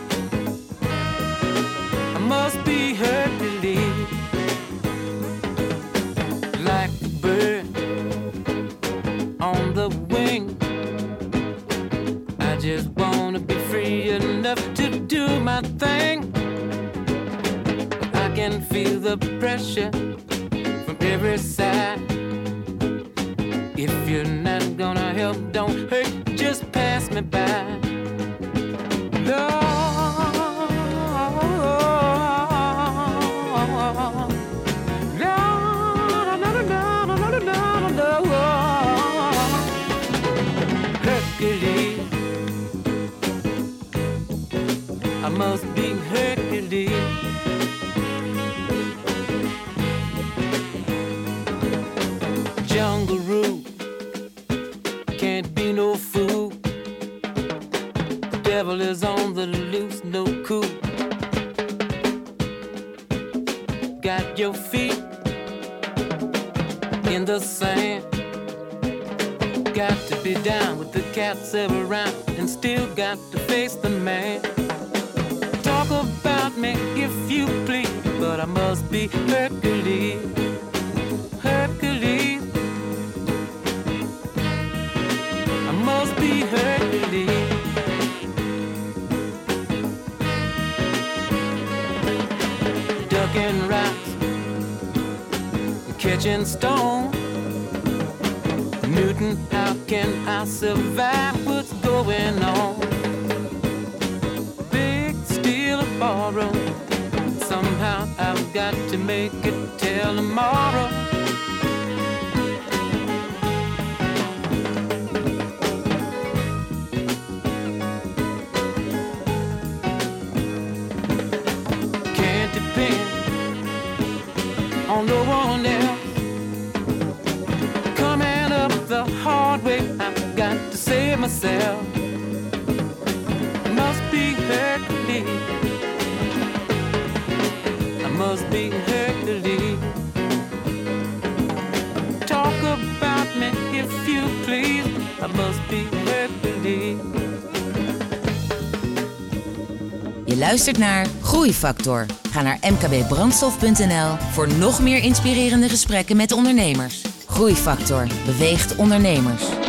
[SPEAKER 7] Can feel the pressure from every side. If you're not gonna help, don't hurt, just pass me by. Devil is on the loose, no cool. Got your feet in the sand. Got to be down with the cats around and still got to face the man. Talk about me if you please, but I must be Hercules. Catching stone. Newton, how can I survive? What's going on? Big steal a borrow. Somehow I've got to make it till tomorrow. Save myself. Must be Hercules. I must be Hercules. Talk about me if you please. I must be Hercules.
[SPEAKER 4] Je luistert naar Groeifactor. Ga naar mkbbrandstof.nl voor nog meer inspirerende gesprekken met ondernemers. Groeifactor beweegt ondernemers.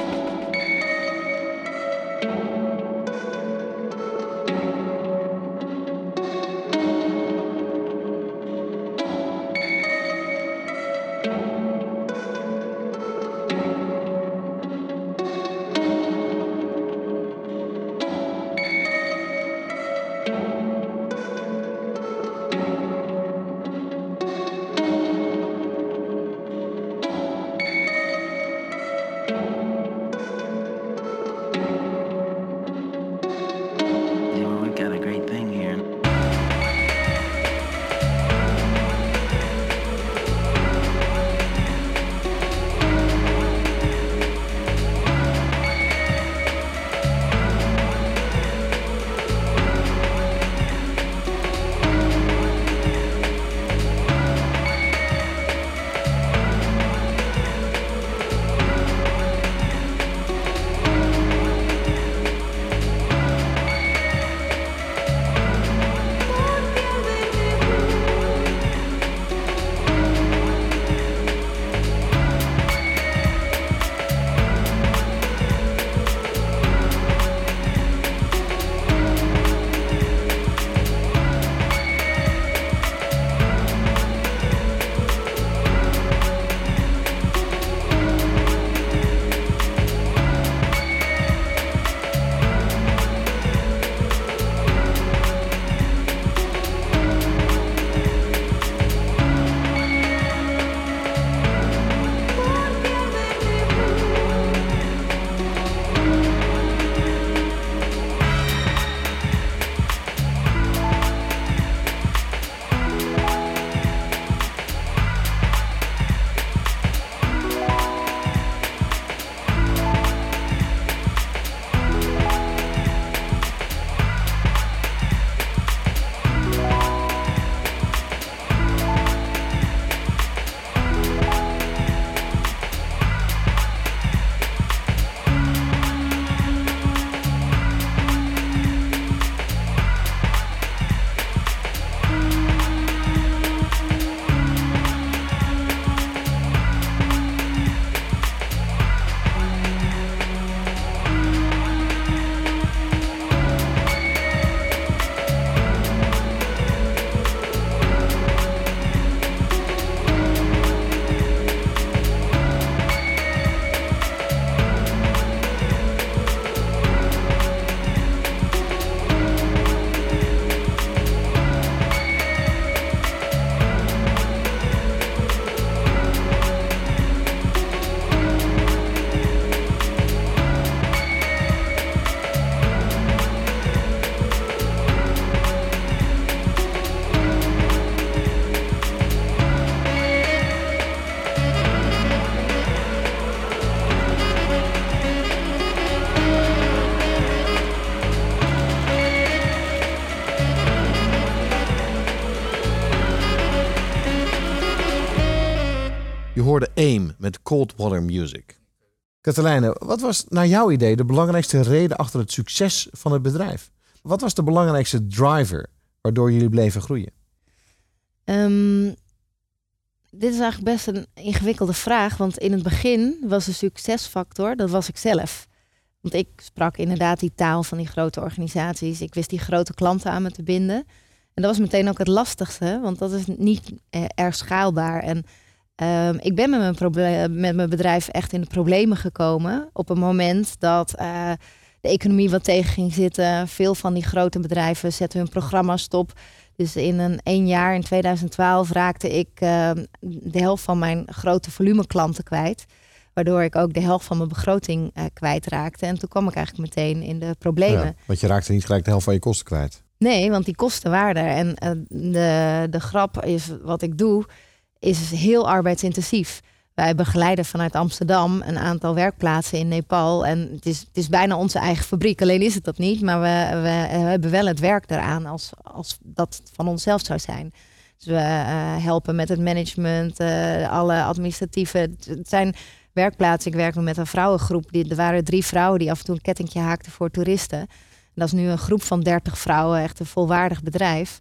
[SPEAKER 2] Met Cold Water Music. Katelijne, wat was naar jouw idee de belangrijkste reden achter het succes van het bedrijf? Wat was de belangrijkste driver waardoor jullie bleven groeien?
[SPEAKER 3] Ehm, dit is eigenlijk best een ingewikkelde vraag. Want in het begin was de succesfactor, dat was ik zelf. Want ik sprak inderdaad die taal van die grote organisaties. Ik wist die grote klanten aan me te binden. En dat was meteen ook het lastigste, want dat is niet eh, erg schaalbaar. En ehm, ik ben met mijn, met mijn bedrijf echt in de problemen gekomen. Op een moment dat eh, de economie wat tegen ging zitten. Veel van die grote bedrijven zetten hun programma's stop. Dus in een één jaar, in 2012, raakte ik eh, de helft van mijn grote volume klanten kwijt. Waardoor ik ook de helft van mijn begroting eh, kwijtraakte. En toen kwam ik eigenlijk meteen in de problemen.
[SPEAKER 2] Ja, want je raakte niet gelijk de helft van je kosten kwijt.
[SPEAKER 3] Nee, want die kosten waren er. En eh, de, de grap is, wat ik doe, is heel arbeidsintensief. Wij begeleiden vanuit Amsterdam een aantal werkplaatsen in Nepal. En het is, het is bijna onze eigen fabriek. Alleen is het dat niet. Maar we, we hebben wel het werk eraan als, als dat van onszelf zou zijn. Dus we eh, helpen met het management, eh, alle administratieve. Het zijn werkplaatsen. Ik werk nog met een vrouwengroep. Die, er waren drie vrouwen die af en toe een kettingje haakten voor toeristen. En dat is nu een groep van 30 vrouwen, echt een volwaardig bedrijf.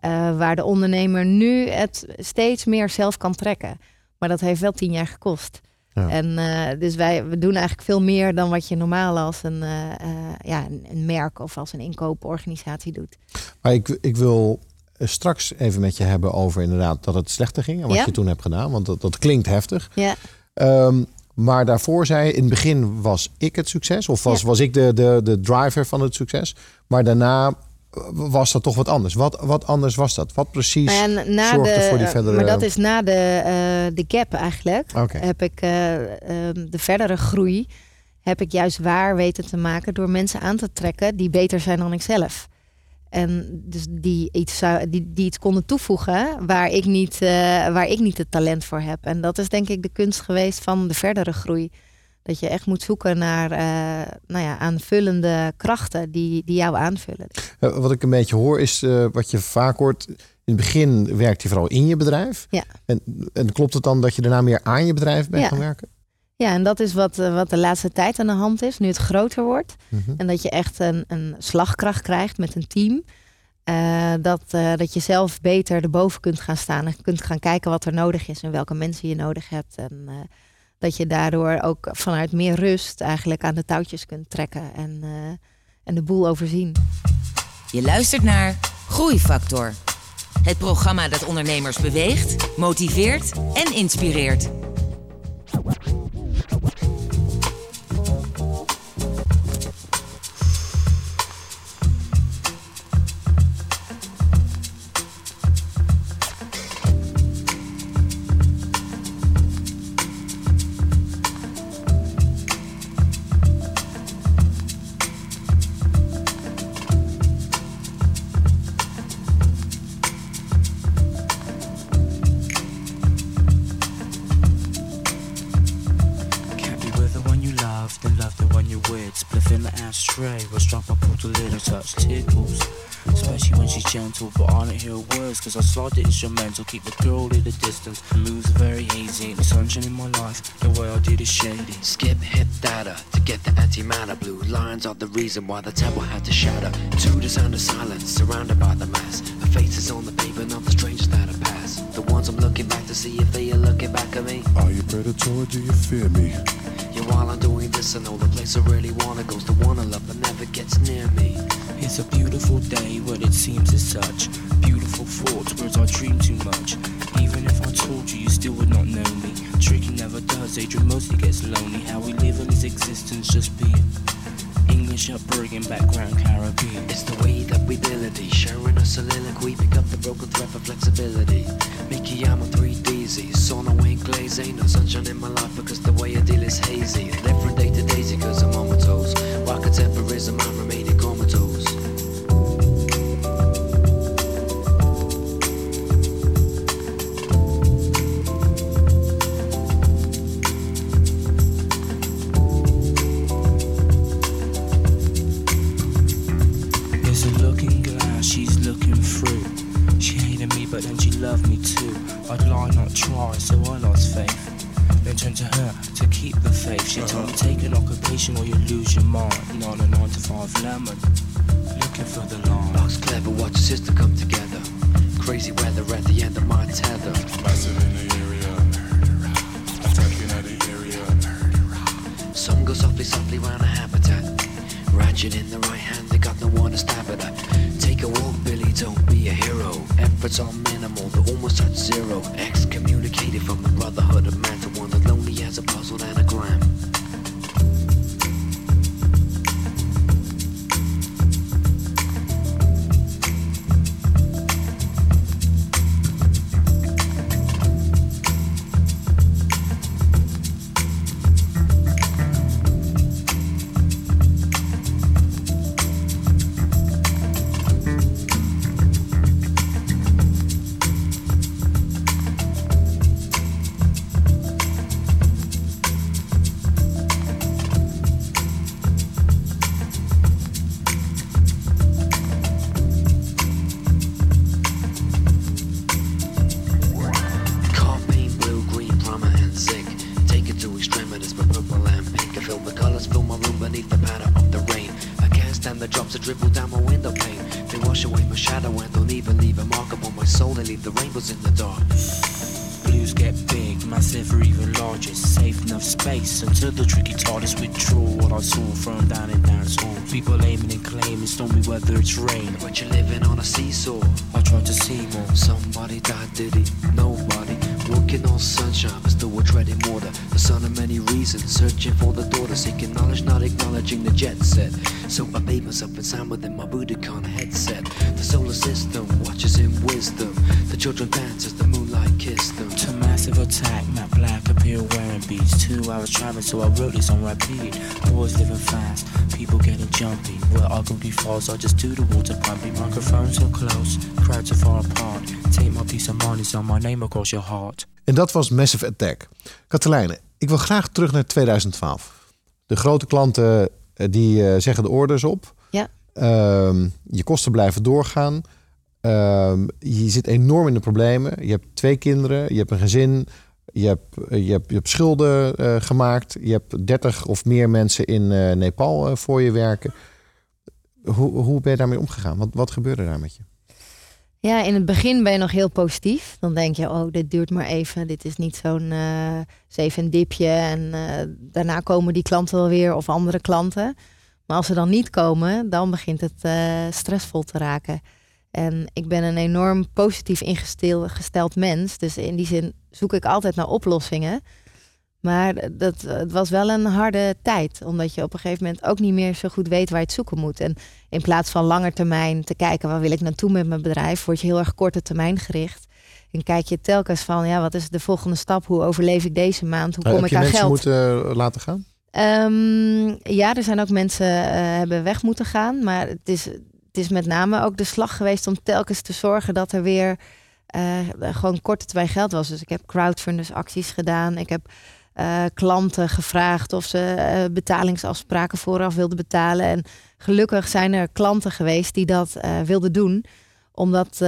[SPEAKER 3] Eh, waar de ondernemer nu het steeds meer zelf kan trekken. Maar dat heeft wel tien jaar gekost.
[SPEAKER 2] Ja.
[SPEAKER 3] En eh, dus wij we doen eigenlijk veel meer dan wat je normaal als een, eh, ja, een, merk of als een inkooporganisatie doet.
[SPEAKER 2] Maar ik, ik wil straks even met je hebben over inderdaad dat het slechter ging. En wat
[SPEAKER 3] Ja.
[SPEAKER 2] je toen hebt gedaan. Want dat, dat klinkt heftig.
[SPEAKER 3] Ja,
[SPEAKER 2] Ehm, maar daarvoor zei je, in het begin was ik het succes. Of was,
[SPEAKER 3] Ja.
[SPEAKER 2] was ik de, de, de driver van het succes. Maar daarna was dat toch wat anders. Wat, wat anders was dat? Wat precies
[SPEAKER 3] Nou ja, na
[SPEAKER 2] zorgde
[SPEAKER 3] de,
[SPEAKER 2] voor die verdere...
[SPEAKER 3] Maar dat is na de, eh, de gap eigenlijk. Heb ik eh, ehm, de verdere groei heb ik juist waar weten te maken door mensen aan te trekken die beter zijn dan ik zelf. En dus die iets, zou, die, die iets konden toevoegen waar ik, niet, eh, waar ik niet het talent voor heb. En dat is denk ik de kunst geweest van de verdere groei. Dat je echt moet zoeken naar eh, nou ja, aanvullende krachten die, die jou aanvullen.
[SPEAKER 2] Eh, Wat ik een beetje hoor is eh, wat je vaak hoort. In het begin werkt je vooral in je bedrijf.
[SPEAKER 3] Ja.
[SPEAKER 2] En, en klopt het dan dat je daarna meer aan je bedrijf bent
[SPEAKER 3] Ja.
[SPEAKER 2] gaan werken?
[SPEAKER 3] Ja, en dat is wat, wat de laatste tijd aan de hand is, nu het groter wordt.
[SPEAKER 2] Mhm.
[SPEAKER 3] En dat je echt een, een slagkracht krijgt met een team. Dat, dat je zelf beter erboven kunt gaan staan en kunt gaan kijken wat er nodig is en welke mensen je nodig hebt. En dat je daardoor ook vanuit meer rust eigenlijk aan de touwtjes kunt trekken en, eh, en de boel overzien.
[SPEAKER 4] Je luistert naar Groeifactor. Het programma dat ondernemers beweegt, motiveert en inspireert.
[SPEAKER 8] Pulled a little touch tickles. Especially when she's gentle, but I don't hear words, cause I slide the instrumental, keep the girl at a distance. Moves are very hazy, the sunshine in my life, the way I did is shady.
[SPEAKER 9] Skip hit data to get the antimatter. Blue lines are the reason why the temple had to shatter. To the sound of silence, surrounded by the mass. The faces on the paper, not the strangers that I pass. The ones I'm looking back to see if they are looking back at me.
[SPEAKER 10] Are you predatory? Do you fear me?
[SPEAKER 9] While I'm doing this, I know the place I really wanna goes the one I love that never gets near me.
[SPEAKER 8] It's a beautiful day, but it seems as such. Beautiful thoughts, words I dream too much. Even if I told you, you still would not know me. Tricky never does, Adrian mostly gets lonely. How we live in his existence, just being English upbringing, background Caribbean.
[SPEAKER 9] It's the way that we ability, sharing a soliloquy, pick up the broken thread for flexibility. Mickey, I'm a 3DZ, sono ain't ain't no sunshine in my life because the way I deal is hazy. Different day to daisy cause I'm on my toes. While contemporism, I'm remaining
[SPEAKER 8] attack, Matt Black appear wearing beats. Two hours traveling, so I wrote this on repeat. Boys living fast, people getting jumpy. Where I be false, I just do the water pumping. Microphones so close, crowds are far apart. Take my peace of mind, it's on my name across your heart.
[SPEAKER 2] En dat was Massive Attack. Katelijne, ik wil graag terug naar 2012. De grote klanten eh, die eh, zeggen de orders op.
[SPEAKER 3] Ja.
[SPEAKER 2] Ehm, je kosten blijven doorgaan. Ehm, je zit enorm in de problemen. Je hebt twee kinderen, je hebt een gezin, je hebt, eh, je hebt, je hebt schulden eh, gemaakt. Je hebt 30 of meer mensen in eh, Nepal voor je werken. Hoe, hoe ben je daarmee omgegaan? Wat, wat gebeurde daar met je?
[SPEAKER 3] Ja, in het begin ben je nog heel positief. Dan denk je, oh, dit duurt maar even. Dit is niet zo'n zeven dipje. En daarna komen die klanten wel weer of andere klanten. Maar als ze dan niet komen, dan begint het stressvol te raken. En ik ben een enorm positief ingesteld gesteld mens. Dus in die zin zoek ik altijd naar oplossingen. Maar dat, het was wel een harde tijd. Omdat je op een gegeven moment ook niet meer zo goed weet waar je het zoeken moet. En in plaats van langer termijn te kijken waar wil ik naartoe met mijn bedrijf, word je heel erg korte termijn gericht. En kijk je telkens van, ja, wat is de volgende stap? Hoe overleef ik deze maand? Hoe kom
[SPEAKER 2] heb
[SPEAKER 3] ik
[SPEAKER 2] je
[SPEAKER 3] aan
[SPEAKER 2] mensen
[SPEAKER 3] geld?
[SPEAKER 2] moeten eh, laten gaan?
[SPEAKER 3] Ehm, ja, er zijn ook mensen eh, hebben weg moeten gaan. Maar het is, is met name ook de slag geweest om telkens te zorgen dat er weer eh, gewoon korte termijn geld was. Dus ik heb crowdfunders acties gedaan. Ik heb eh, klanten gevraagd of ze eh, betalingsafspraken vooraf wilden betalen. En gelukkig zijn er klanten geweest die dat wilden doen omdat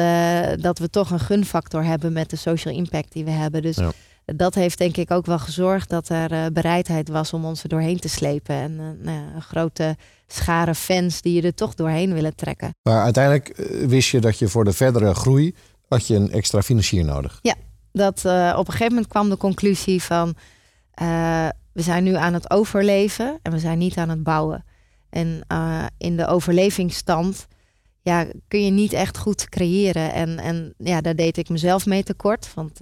[SPEAKER 3] dat we toch een gunfactor hebben met de social impact die we hebben. Dus
[SPEAKER 2] Ja.
[SPEAKER 3] Dat heeft denk ik ook wel gezorgd dat er eh, bereidheid was om ons er doorheen te slepen. En eh, nou ja, een grote schare fans die je er toch doorheen willen trekken.
[SPEAKER 2] Maar uiteindelijk eh, wist je dat je voor de verdere groei had je een extra financier nodig.
[SPEAKER 3] Dat eh, op een gegeven moment kwam de conclusie van we zijn nu aan het overleven en we zijn niet aan het bouwen. En in de overlevingsstand ja, kun je niet echt goed creëren. En, en ja, daar deed ik mezelf mee tekort. Want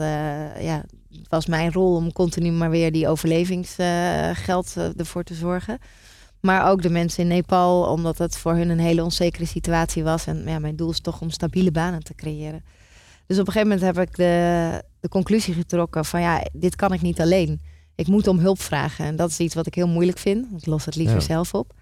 [SPEAKER 3] ja, was mijn rol om continu maar weer die overlevingsgeld eh, ervoor te zorgen. Maar ook de mensen in Nepal, omdat het voor hun een hele onzekere situatie was. En ja, mijn doel is toch om stabiele banen te creëren. Dus op een gegeven moment heb ik de, de conclusie getrokken van ja, dit kan ik niet alleen. Ik moet om hulp vragen. En dat is iets wat ik heel moeilijk vind. Ik los het liever
[SPEAKER 2] Ja.
[SPEAKER 3] zelf op.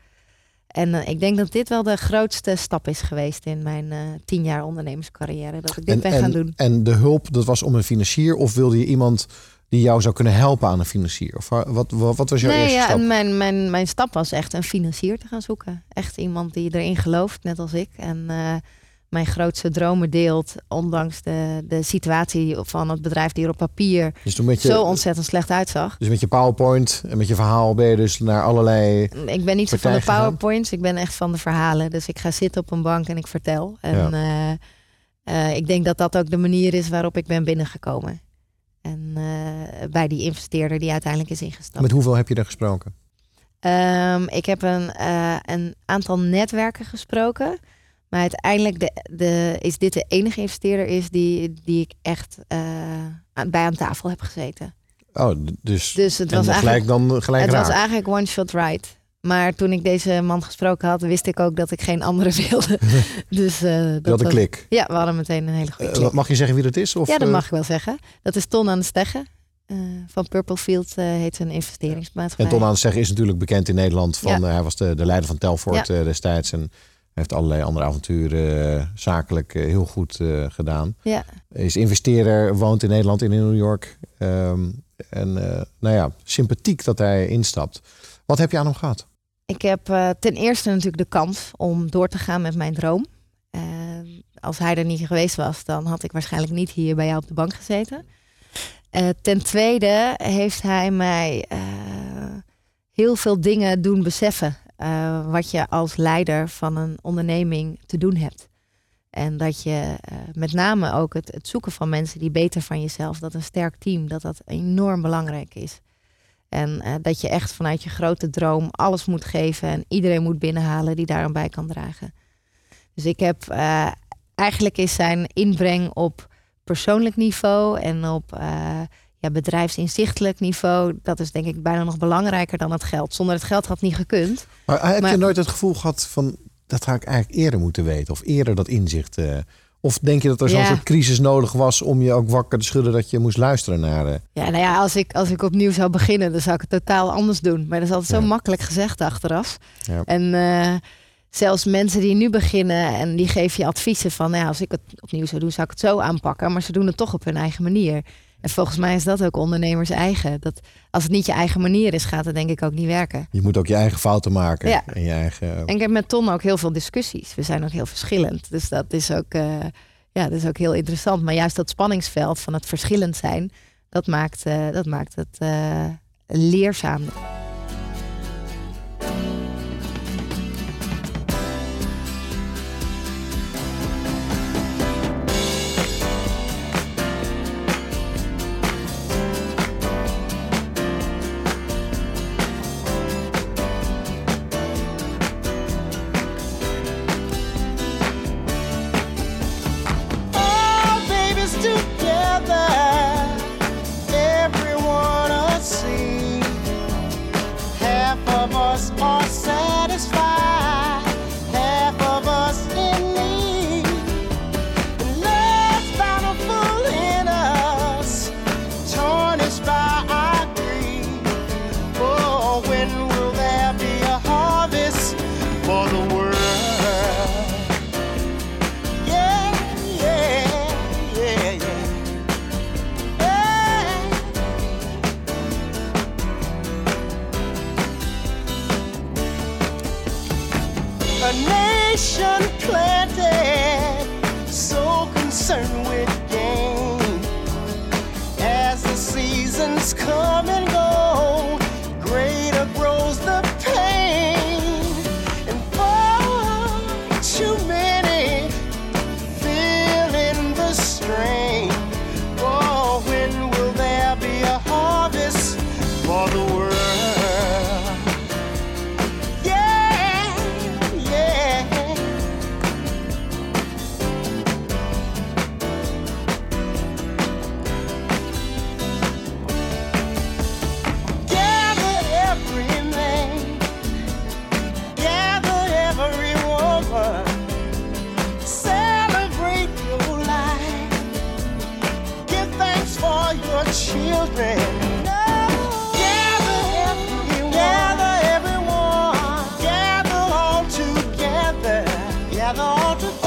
[SPEAKER 3] En eh, ik denk dat dit wel de grootste stap is geweest in mijn eh, tien jaar ondernemerscarrière. Dat ik dit
[SPEAKER 2] En,
[SPEAKER 3] ben gaan
[SPEAKER 2] en,
[SPEAKER 3] doen.
[SPEAKER 2] en de hulp, dat was om een financier of wilde je iemand die jou zou kunnen helpen aan een financier? Of wa- wat, wat, wat was jouw
[SPEAKER 3] Nee,
[SPEAKER 2] eerste
[SPEAKER 3] ja,
[SPEAKER 2] stap?
[SPEAKER 3] mijn, mijn, mijn stap was echt een financier te gaan zoeken. Echt iemand die erin gelooft, net als ik. En eh, mijn grootste dromen deelt. Ondanks de, de situatie van het bedrijf die er op papier
[SPEAKER 2] Dus je,
[SPEAKER 3] zo ontzettend slecht uitzag.
[SPEAKER 2] dus met je PowerPoint en met je verhaal ben je dus naar allerlei...
[SPEAKER 3] Ik ben niet zo van de
[SPEAKER 2] gegaan?
[SPEAKER 3] powerpoints. Ik ben echt van de verhalen. Dus ik ga zitten op een bank en ik vertel. En eh, eh, ik denk dat dat ook de manier is waarop ik ben binnengekomen. En eh, bij die investeerder die uiteindelijk is ingestapt.
[SPEAKER 2] Met hoeveel heb je er gesproken?
[SPEAKER 3] Ehm, ik heb een, een aantal netwerken gesproken. Maar uiteindelijk de, de, is dit de enige investeerder is die, die ik echt eh, bij aan tafel heb gezeten.
[SPEAKER 2] Oh, dus,
[SPEAKER 3] Dus het was eigenlijk,
[SPEAKER 2] dan gelijk
[SPEAKER 3] het was eigenlijk one shot ride. Maar toen ik deze man gesproken had, wist ik ook dat ik geen andere <laughs> wilde. <laughs> dus, eh, dat
[SPEAKER 2] een klik.
[SPEAKER 3] Ja, we hadden meteen een hele goede
[SPEAKER 2] Eh,
[SPEAKER 3] klik.
[SPEAKER 2] mag je zeggen wie dat is? Of,
[SPEAKER 3] ja, dat
[SPEAKER 2] eh,
[SPEAKER 3] mag ik wel zeggen. Dat is Ton aan de Steggen. eh, van Purple Field eh, heet zijn investeringsmaatschappij.
[SPEAKER 2] En Ton aan het zeggen is natuurlijk bekend in Nederland. Van,
[SPEAKER 3] Ja.
[SPEAKER 2] eh, hij was de, de leider van Telfort
[SPEAKER 3] Ja.
[SPEAKER 2] eh, destijds. En heeft allerlei andere avonturen eh, zakelijk eh, heel goed eh, gedaan.
[SPEAKER 3] Ja.
[SPEAKER 2] Is investeerder, woont in Nederland, in New York. Ehm, en nou ja, sympathiek dat hij instapt. Wat heb je aan hem gehad?
[SPEAKER 3] Ik heb ten eerste natuurlijk de kans om door te gaan met mijn droom. Eh, als hij er niet geweest was, dan had ik waarschijnlijk niet hier bij jou op de bank gezeten. Ten tweede heeft hij mij heel veel dingen doen beseffen. Eh, wat je als leider van een onderneming te doen hebt. En dat je eh, met name ook het, het zoeken van mensen die beter van jezelf, dat een sterk team, dat dat enorm belangrijk is. En eh, dat je echt vanuit je grote droom alles moet geven en iedereen moet binnenhalen die daar aan bij kan dragen. Dus ik heb eigenlijk is zijn inbreng op persoonlijk niveau en op ja, bedrijfsinzichtelijk niveau, dat is denk ik bijna nog belangrijker dan het geld. Zonder het geld had het niet gekund.
[SPEAKER 2] Maar heb je nooit het gevoel gehad van... dat had ik eigenlijk eerder moeten weten? Of eerder dat inzicht? eh, of denk je dat er zo'n
[SPEAKER 3] Ja.
[SPEAKER 2] soort crisis nodig was... om je ook wakker te schudden dat je moest luisteren naar... eh,
[SPEAKER 3] Ja, nou ja, als ik, als ik opnieuw zou beginnen, dan zou ik het totaal anders doen. Maar dat is altijd zo makkelijk gezegd achteraf.
[SPEAKER 2] Ja.
[SPEAKER 3] En eh, zelfs mensen die nu beginnen en die geven je adviezen van, nou ja, als ik het opnieuw zou doen, zou ik het zo aanpakken. Maar ze doen het toch op hun eigen manier. En volgens mij is dat ook ondernemers eigen. Dat als het niet je eigen manier is, gaat het denk ik ook niet werken.
[SPEAKER 2] je moet ook je eigen fouten maken.
[SPEAKER 3] Ja.
[SPEAKER 2] En je eigen...
[SPEAKER 3] En ik heb met Ton ook heel veel discussies. We zijn ook heel verschillend. Dus dat is ook, eh, ja, dat is ook heel interessant. Maar juist dat spanningsveld van het verschillend zijn, dat maakt, eh, dat maakt het eh, leerzaam.
[SPEAKER 5] got to.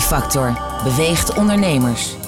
[SPEAKER 11] Groeifactor beweegt ondernemers.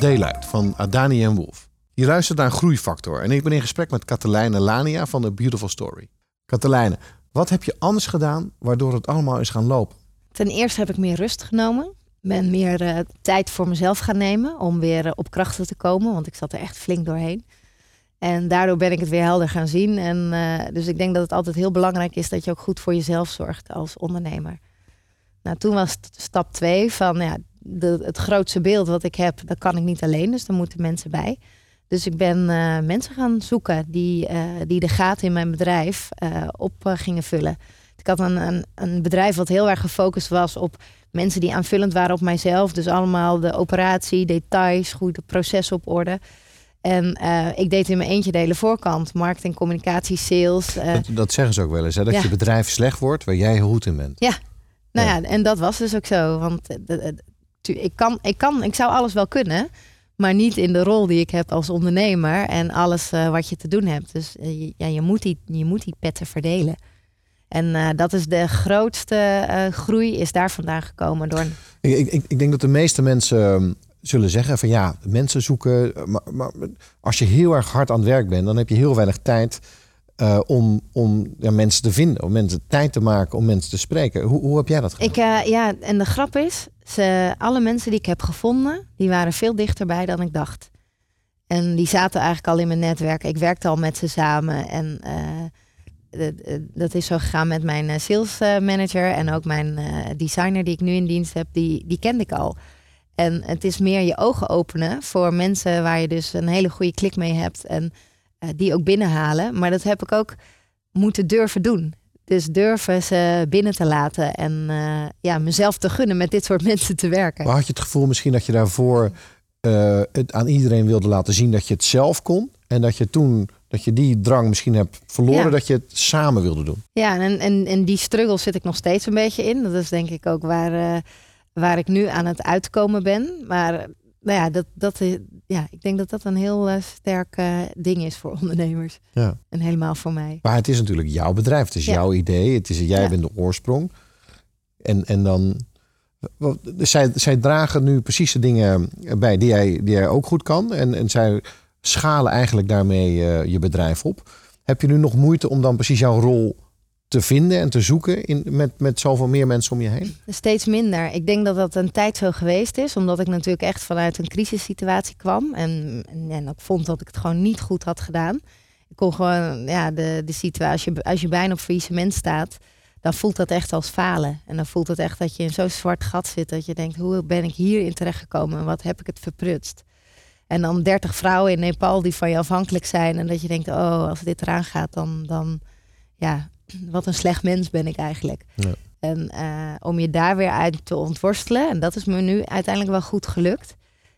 [SPEAKER 2] Daylight van Adani en Wolf. Je luistert naar Groeifactor en ik ben in gesprek met Katelijne Lania van The Beautiful Story. Katelijne, wat heb je anders gedaan waardoor het allemaal is gaan lopen?
[SPEAKER 3] Ten eerste heb ik meer rust genomen. Ben meer eh, tijd voor mezelf gaan nemen om weer eh, op krachten te komen, want ik zat er echt flink doorheen. En daardoor ben ik het weer helder gaan zien. En, eh, dus ik denk dat het altijd heel belangrijk is dat je ook goed voor jezelf zorgt als ondernemer. Nou, toen was stap twee van ja, de, het grootste beeld wat ik heb, dat kan ik niet alleen. Dus daar moeten mensen bij. Dus ik ben eh, mensen gaan zoeken die, eh, die de gaten in mijn bedrijf eh, op gingen vullen. Ik had een, een, een bedrijf wat heel erg gefocust was op mensen die aanvullend waren op mijzelf. Dus allemaal de operatie, details, goed de processen op orde. En ik deed in mijn eentje de hele voorkant. Marketing, communicatie, sales.
[SPEAKER 2] Dat, dat zeggen ze ook wel eens, hè? dat
[SPEAKER 3] Ja.
[SPEAKER 2] je bedrijf slecht wordt waar jij goed in bent.
[SPEAKER 3] ja, nou ja. en dat was dus ook zo. Want ik, kan, ik, kan, ik zou alles wel kunnen, maar niet in de rol die ik heb als ondernemer en alles eh, wat je te doen hebt. Dus eh, je- ja, je, moet die, je moet die petten verdelen. En eh, dat is de grootste groei, is daar vandaan gekomen door.
[SPEAKER 2] Ik, ik, ik denk dat de meeste mensen ehm, zullen zeggen van ja, mensen zoeken. Maar, maar als je heel erg hard aan het werk bent, dan heb je heel weinig tijd om, om ja, mensen te vinden, om mensen tijd te maken, om mensen te spreken. Hoe, hoe heb jij dat gedaan?
[SPEAKER 3] Ik, ja, en de grap is, alle mensen die ik heb gevonden, die waren veel dichterbij dan ik dacht. En die zaten eigenlijk al in mijn netwerk. Ik werkte al met ze samen. En eh, d- dat is zo gegaan met mijn eh, sales eh, manager en ook mijn eh, designer die ik nu in dienst heb. Die, die kende ik al. En het is meer je ogen openen voor mensen waar je dus een hele goede klik mee hebt. En eh, die ook binnenhalen. Maar dat heb ik ook moeten durven doen. Dus durven ze binnen te laten en eh, ja, mezelf te gunnen met dit soort <laughs> mensen te werken.
[SPEAKER 2] Maar had je het gevoel misschien dat je daarvoor eh, het aan iedereen wilde laten zien dat je het zelf kon? En dat je toen, dat je die drang misschien hebt verloren,
[SPEAKER 3] Ja.
[SPEAKER 2] dat je het samen wilde doen?
[SPEAKER 3] Ja, en, en, en die struggle zit ik nog steeds een beetje in. Dat is denk ik ook waar, eh, waar ik nu aan het uitkomen ben. Maar nou ja, dat, dat, is- ja, ik denk dat dat een heel eh, sterk eh, ding is voor <laughs> ondernemers.
[SPEAKER 2] Ja.
[SPEAKER 3] En helemaal voor mij.
[SPEAKER 2] Maar het is natuurlijk jouw bedrijf, het is
[SPEAKER 3] Ja.
[SPEAKER 2] jouw idee, het is, jij
[SPEAKER 3] Ja.
[SPEAKER 2] bent de oorsprong. En, en dan, wat- dus zij, zij dragen nu precies de dingen bij die jij, die jij ook goed kan. En, en zij schalen eigenlijk daarmee eh, je bedrijf op. Heb je nu nog moeite om dan precies jouw rol te vinden en te zoeken in, met, met zoveel meer mensen om je heen?
[SPEAKER 3] Steeds minder. Ik denk dat dat een tijd zo geweest is, omdat ik natuurlijk echt vanuit een crisissituatie kwam. En, en, en ik vond dat ik het gewoon niet goed had gedaan. Ik kon gewoon, ja, de, de situatie, als je, als je bijna op faillissement staat, dan voelt dat echt als falen. En dan voelt het echt dat je in zo'n zwart gat zit, dat je denkt, hoe ben ik hierin terechtgekomen en wat heb ik het verprutst? En dan 30 vrouwen in Nepal die van je afhankelijk zijn. En dat je denkt, oh, als dit eraan gaat, dan, dan ja, wat een slecht mens ben ik eigenlijk.
[SPEAKER 2] Ja.
[SPEAKER 3] En eh, om je daar weer uit te ontworstelen. En dat is me nu uiteindelijk wel goed gelukt.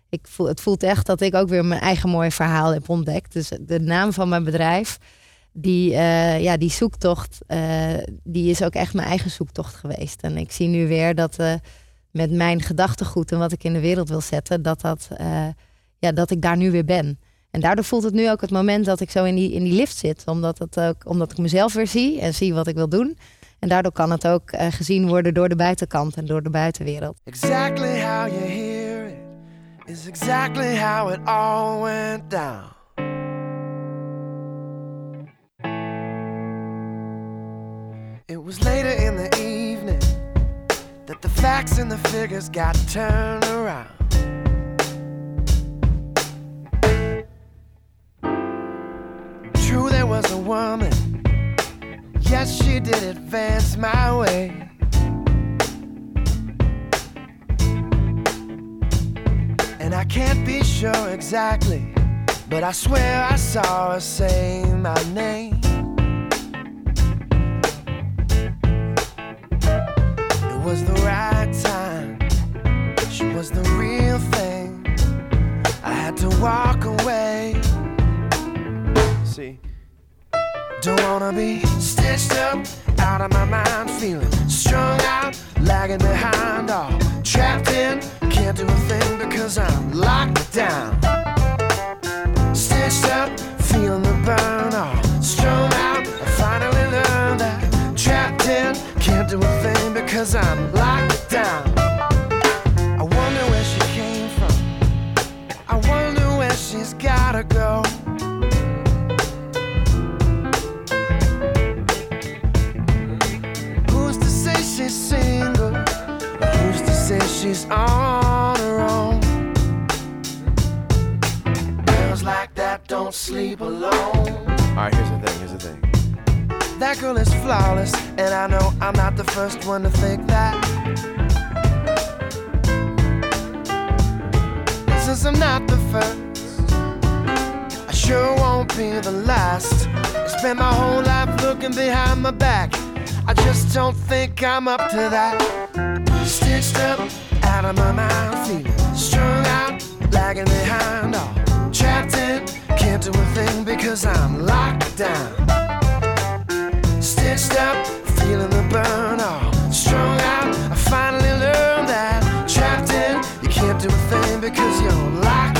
[SPEAKER 3] Ik voel, het voelt echt dat ik ook weer mijn eigen mooie verhaal heb ontdekt. Dus de naam van mijn bedrijf, die, eh, ja, die zoektocht, eh, die is ook echt mijn eigen zoektocht geweest. En ik zie nu weer dat met mijn gedachtegoed en wat ik in de wereld wil zetten, dat, dat, ja, dat ik daar nu weer ben. En daardoor voelt het nu ook het moment dat ik zo in die, in die lift zit. Omdat, het ook, omdat ik mezelf weer zie en zie wat ik wil doen. En daardoor kan het ook eh, gezien worden door de buitenkant en door de buitenwereld.
[SPEAKER 5] Exactly how you hear it is exactly how it all went down. It was later in the evening that the facts and the figures got turned around. Was a woman. Yes, she did advance my way. And I can't be sure exactly, but I swear I saw her say my name. It was the right time, she was the real thing. I had to walk away. See, don't wanna be stitched up, out of my mind, feeling strung out, lagging behind, all trapped in. Can't do a thing because I'm locked down. Stitched up, feeling the burn, all strung out. I finally learned that trapped in. Can't do a thing because I'm locked down. Sleep alone.
[SPEAKER 12] Alright, here's the thing, here's the thing.
[SPEAKER 5] That girl is flawless, and I know I'm not the first one to think that. Since I'm not the first, I sure won't be the last. I spent my whole life looking behind my back. I just don't think I'm up to that. Stitched up, out of my mind, feeling strung out, lagging behind, all. Do a thing because I'm locked down. Stitched up, feeling the burn, all strung out. I finally learned that trapped in, you can't do a thing because you're locked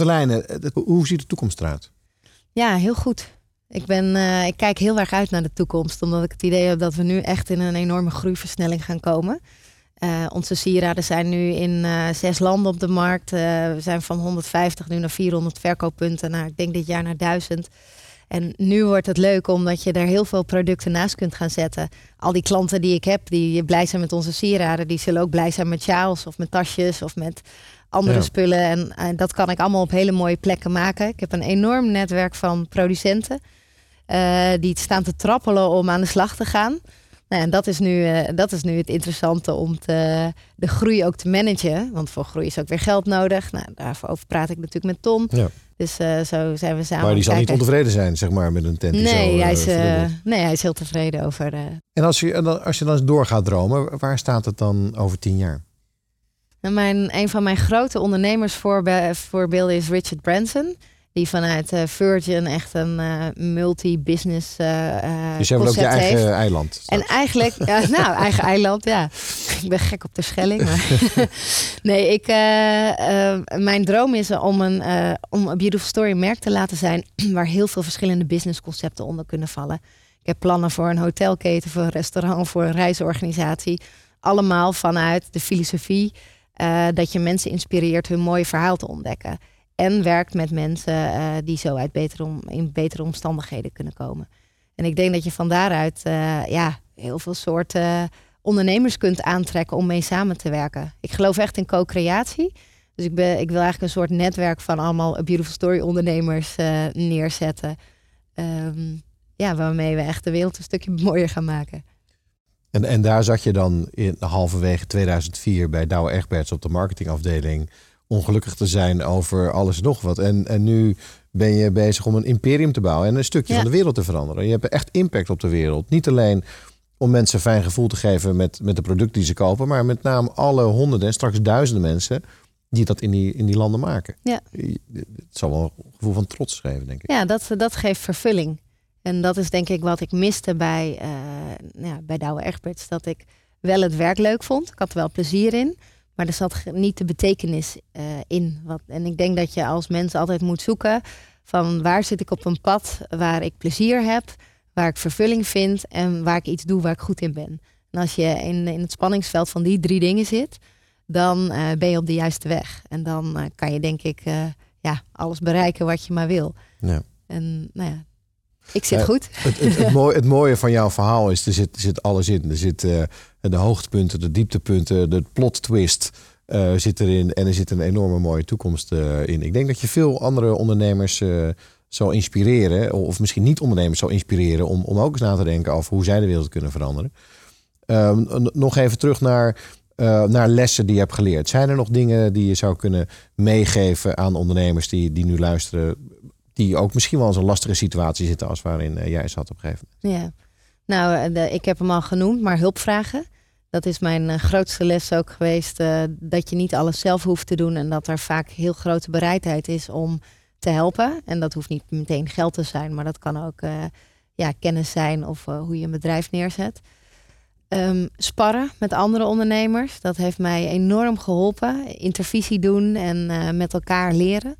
[SPEAKER 2] Katelijne, eh, hoe ziet de toekomst eruit?
[SPEAKER 3] Ja, heel goed. Ik, ben, eh, ik kijk heel erg uit naar de toekomst, omdat ik het idee heb dat we nu echt in een enorme groeiversnelling gaan komen. Eh, onze sieraden zijn nu in zes landen op de markt. We zijn van 150 nu naar 400 verkooppunten. Nou, ik denk dit jaar naar 1000. En nu wordt het leuk omdat je er heel veel producten naast kunt gaan zetten. Al die klanten die ik heb, die blij zijn met onze sieraden, die zullen ook blij zijn met sjaals of met tasjes of met andere
[SPEAKER 13] Ja.
[SPEAKER 3] spullen. En, en dat kan ik allemaal op hele mooie plekken maken. Ik heb een enorm netwerk van producenten eh, die staan te trappelen om aan de slag te gaan. Nou, en dat is, nu, eh, dat is nu het interessante om te, de groei ook te managen. Want voor groei is ook weer geld nodig. Nou, daarover praat ik natuurlijk met Tom.
[SPEAKER 2] Ja.
[SPEAKER 3] Dus eh, zo zijn we samen.
[SPEAKER 2] Maar die zal niet ontevreden zijn, zeg maar, met een tent die zo,
[SPEAKER 3] Nee, hij is, nee, hij is heel tevreden over.
[SPEAKER 2] En als je, als je dan eens door gaat dromen, waar staat het dan over tien jaar?
[SPEAKER 3] Mijn, een van mijn grote ondernemersvoorbeelden is Richard Branson. Die vanuit eh, Virgin echt een eh, multi-business eh,
[SPEAKER 2] Dus jij wil ook je eigen
[SPEAKER 3] heeft.
[SPEAKER 2] eiland.
[SPEAKER 3] En eigenlijk, ja, <laughs> nou, eigen eiland, ja. Ik ben gek op de Schelling. Maar <laughs> nee, ik, mijn droom is om een, om een Beautiful Story merk te laten zijn... <clears throat> waar heel veel verschillende businessconcepten onder kunnen vallen. Ik heb plannen voor een hotelketen, voor een restaurant, voor een reisorganisatie. Allemaal vanuit de filosofie eh, dat je mensen inspireert hun mooie verhaal te ontdekken. En werkt met mensen eh, die zo uit betere in betere omstandigheden kunnen komen. En ik denk dat je van daaruit eh, ja, heel veel soorten ondernemers kunt aantrekken om mee samen te werken. Ik geloof echt in co-creatie. Dus ik, ben, ik wil eigenlijk een soort netwerk van allemaal Beautiful Story ondernemers neerzetten. Ehm, ja, waarmee we echt de wereld een stukje <laughs> mooier gaan maken.
[SPEAKER 2] En, en daar zat je dan in halverwege 2004 bij Douwe Egberts op de marketingafdeling ongelukkig te zijn over alles en nog wat. En, en nu ben je bezig om een imperium te bouwen en een stukje
[SPEAKER 3] Ja.
[SPEAKER 2] van de wereld te veranderen. Je hebt echt impact op de wereld. Niet alleen om mensen een fijn gevoel te geven met, met de producten die ze kopen, maar met name alle honderden en straks duizenden mensen die dat in die, in die landen maken.
[SPEAKER 3] Ja.
[SPEAKER 2] Het zal wel een gevoel van trots geven, denk ik.
[SPEAKER 3] Ja, dat, dat geeft vervulling. En dat is denk ik wat ik miste bij, eh ja, bij Douwe Egberts. Dat ik wel het werk leuk vond. Ik had er wel plezier in. Maar er zat niet de betekenis eh, in. Wat, en ik denk dat je als mens altijd moet zoeken van waar zit ik op een pad waar ik plezier heb, waar ik vervulling vind en waar ik iets doe waar ik goed in ben. En als je in, in het spanningsveld van die drie dingen zit, dan eh, ben je op de juiste weg. En dan kan je denk ik ja, alles bereiken wat je maar wil.
[SPEAKER 2] Ja.
[SPEAKER 3] En nou ja, ik zit goed.
[SPEAKER 2] Het, het, het, <laughs> mooie, het mooie van jouw verhaal is, er zit, er zit alles in. Er zit eh, de hoogtepunten, de dieptepunten, de plot twist eh, zit erin. En er zit een enorme mooie toekomst eh, in. Ik denk dat je veel andere ondernemers zou inspireren. Of misschien niet ondernemers zou inspireren. Om, om ook eens na te denken over hoe zij de wereld kunnen veranderen. Ehm, nog even terug naar, naar lessen die je hebt geleerd. Zijn er nog dingen die je zou kunnen meegeven aan ondernemers die, die nu luisteren? Die ook misschien wel in zo'n lastige situatie zitten als waarin eh, jij zat op een gegeven moment.
[SPEAKER 3] Ja. Nou, eh, ik heb hem al genoemd, maar hulp vragen. Dat is mijn eh, grootste les ook geweest. dat je niet alles zelf hoeft te doen. En dat er vaak heel grote bereidheid is om te helpen. En dat hoeft niet meteen geld te zijn, maar dat kan ook ja, kennis zijn of hoe je een bedrijf neerzet. Ehm, sparren met andere ondernemers. Dat heeft mij enorm geholpen. Intervisie doen en met elkaar leren.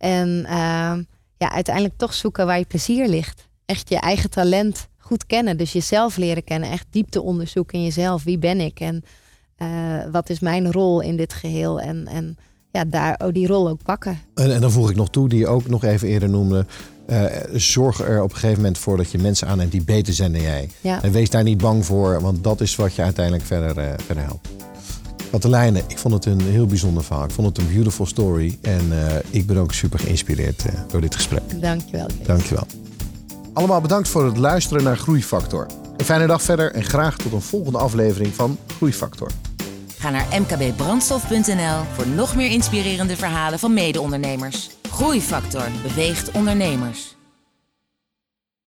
[SPEAKER 3] En ehm, ja, uiteindelijk toch zoeken waar je plezier ligt. Echt je eigen talent goed kennen. Dus jezelf leren kennen. Echt diepte onderzoeken in jezelf. Wie ben ik? En eh, wat is mijn rol in dit geheel? En, en ja, daar oh, die rol ook pakken.
[SPEAKER 2] En, en dan voeg ik nog toe, die je ook nog even eerder noemde. eh, zorg er op een gegeven moment voor dat je mensen aanneemt die beter zijn dan jij.
[SPEAKER 3] Ja.
[SPEAKER 2] En wees daar niet bang voor, want dat is wat je uiteindelijk verder, eh, verder helpt. Katelijne, ik vond het een heel bijzonder verhaal. Ik vond het een beautiful story. En eh, ik ben ook super geïnspireerd eh, door dit gesprek.
[SPEAKER 3] Dankjewel.
[SPEAKER 2] Dankjewel. Allemaal bedankt voor het luisteren naar Groeifactor. Een fijne dag verder en graag tot een volgende aflevering van Groeifactor.
[SPEAKER 4] Ga naar mkbbrandstof.nl voor nog meer inspirerende verhalen van mede-ondernemers. Groeifactor beweegt ondernemers.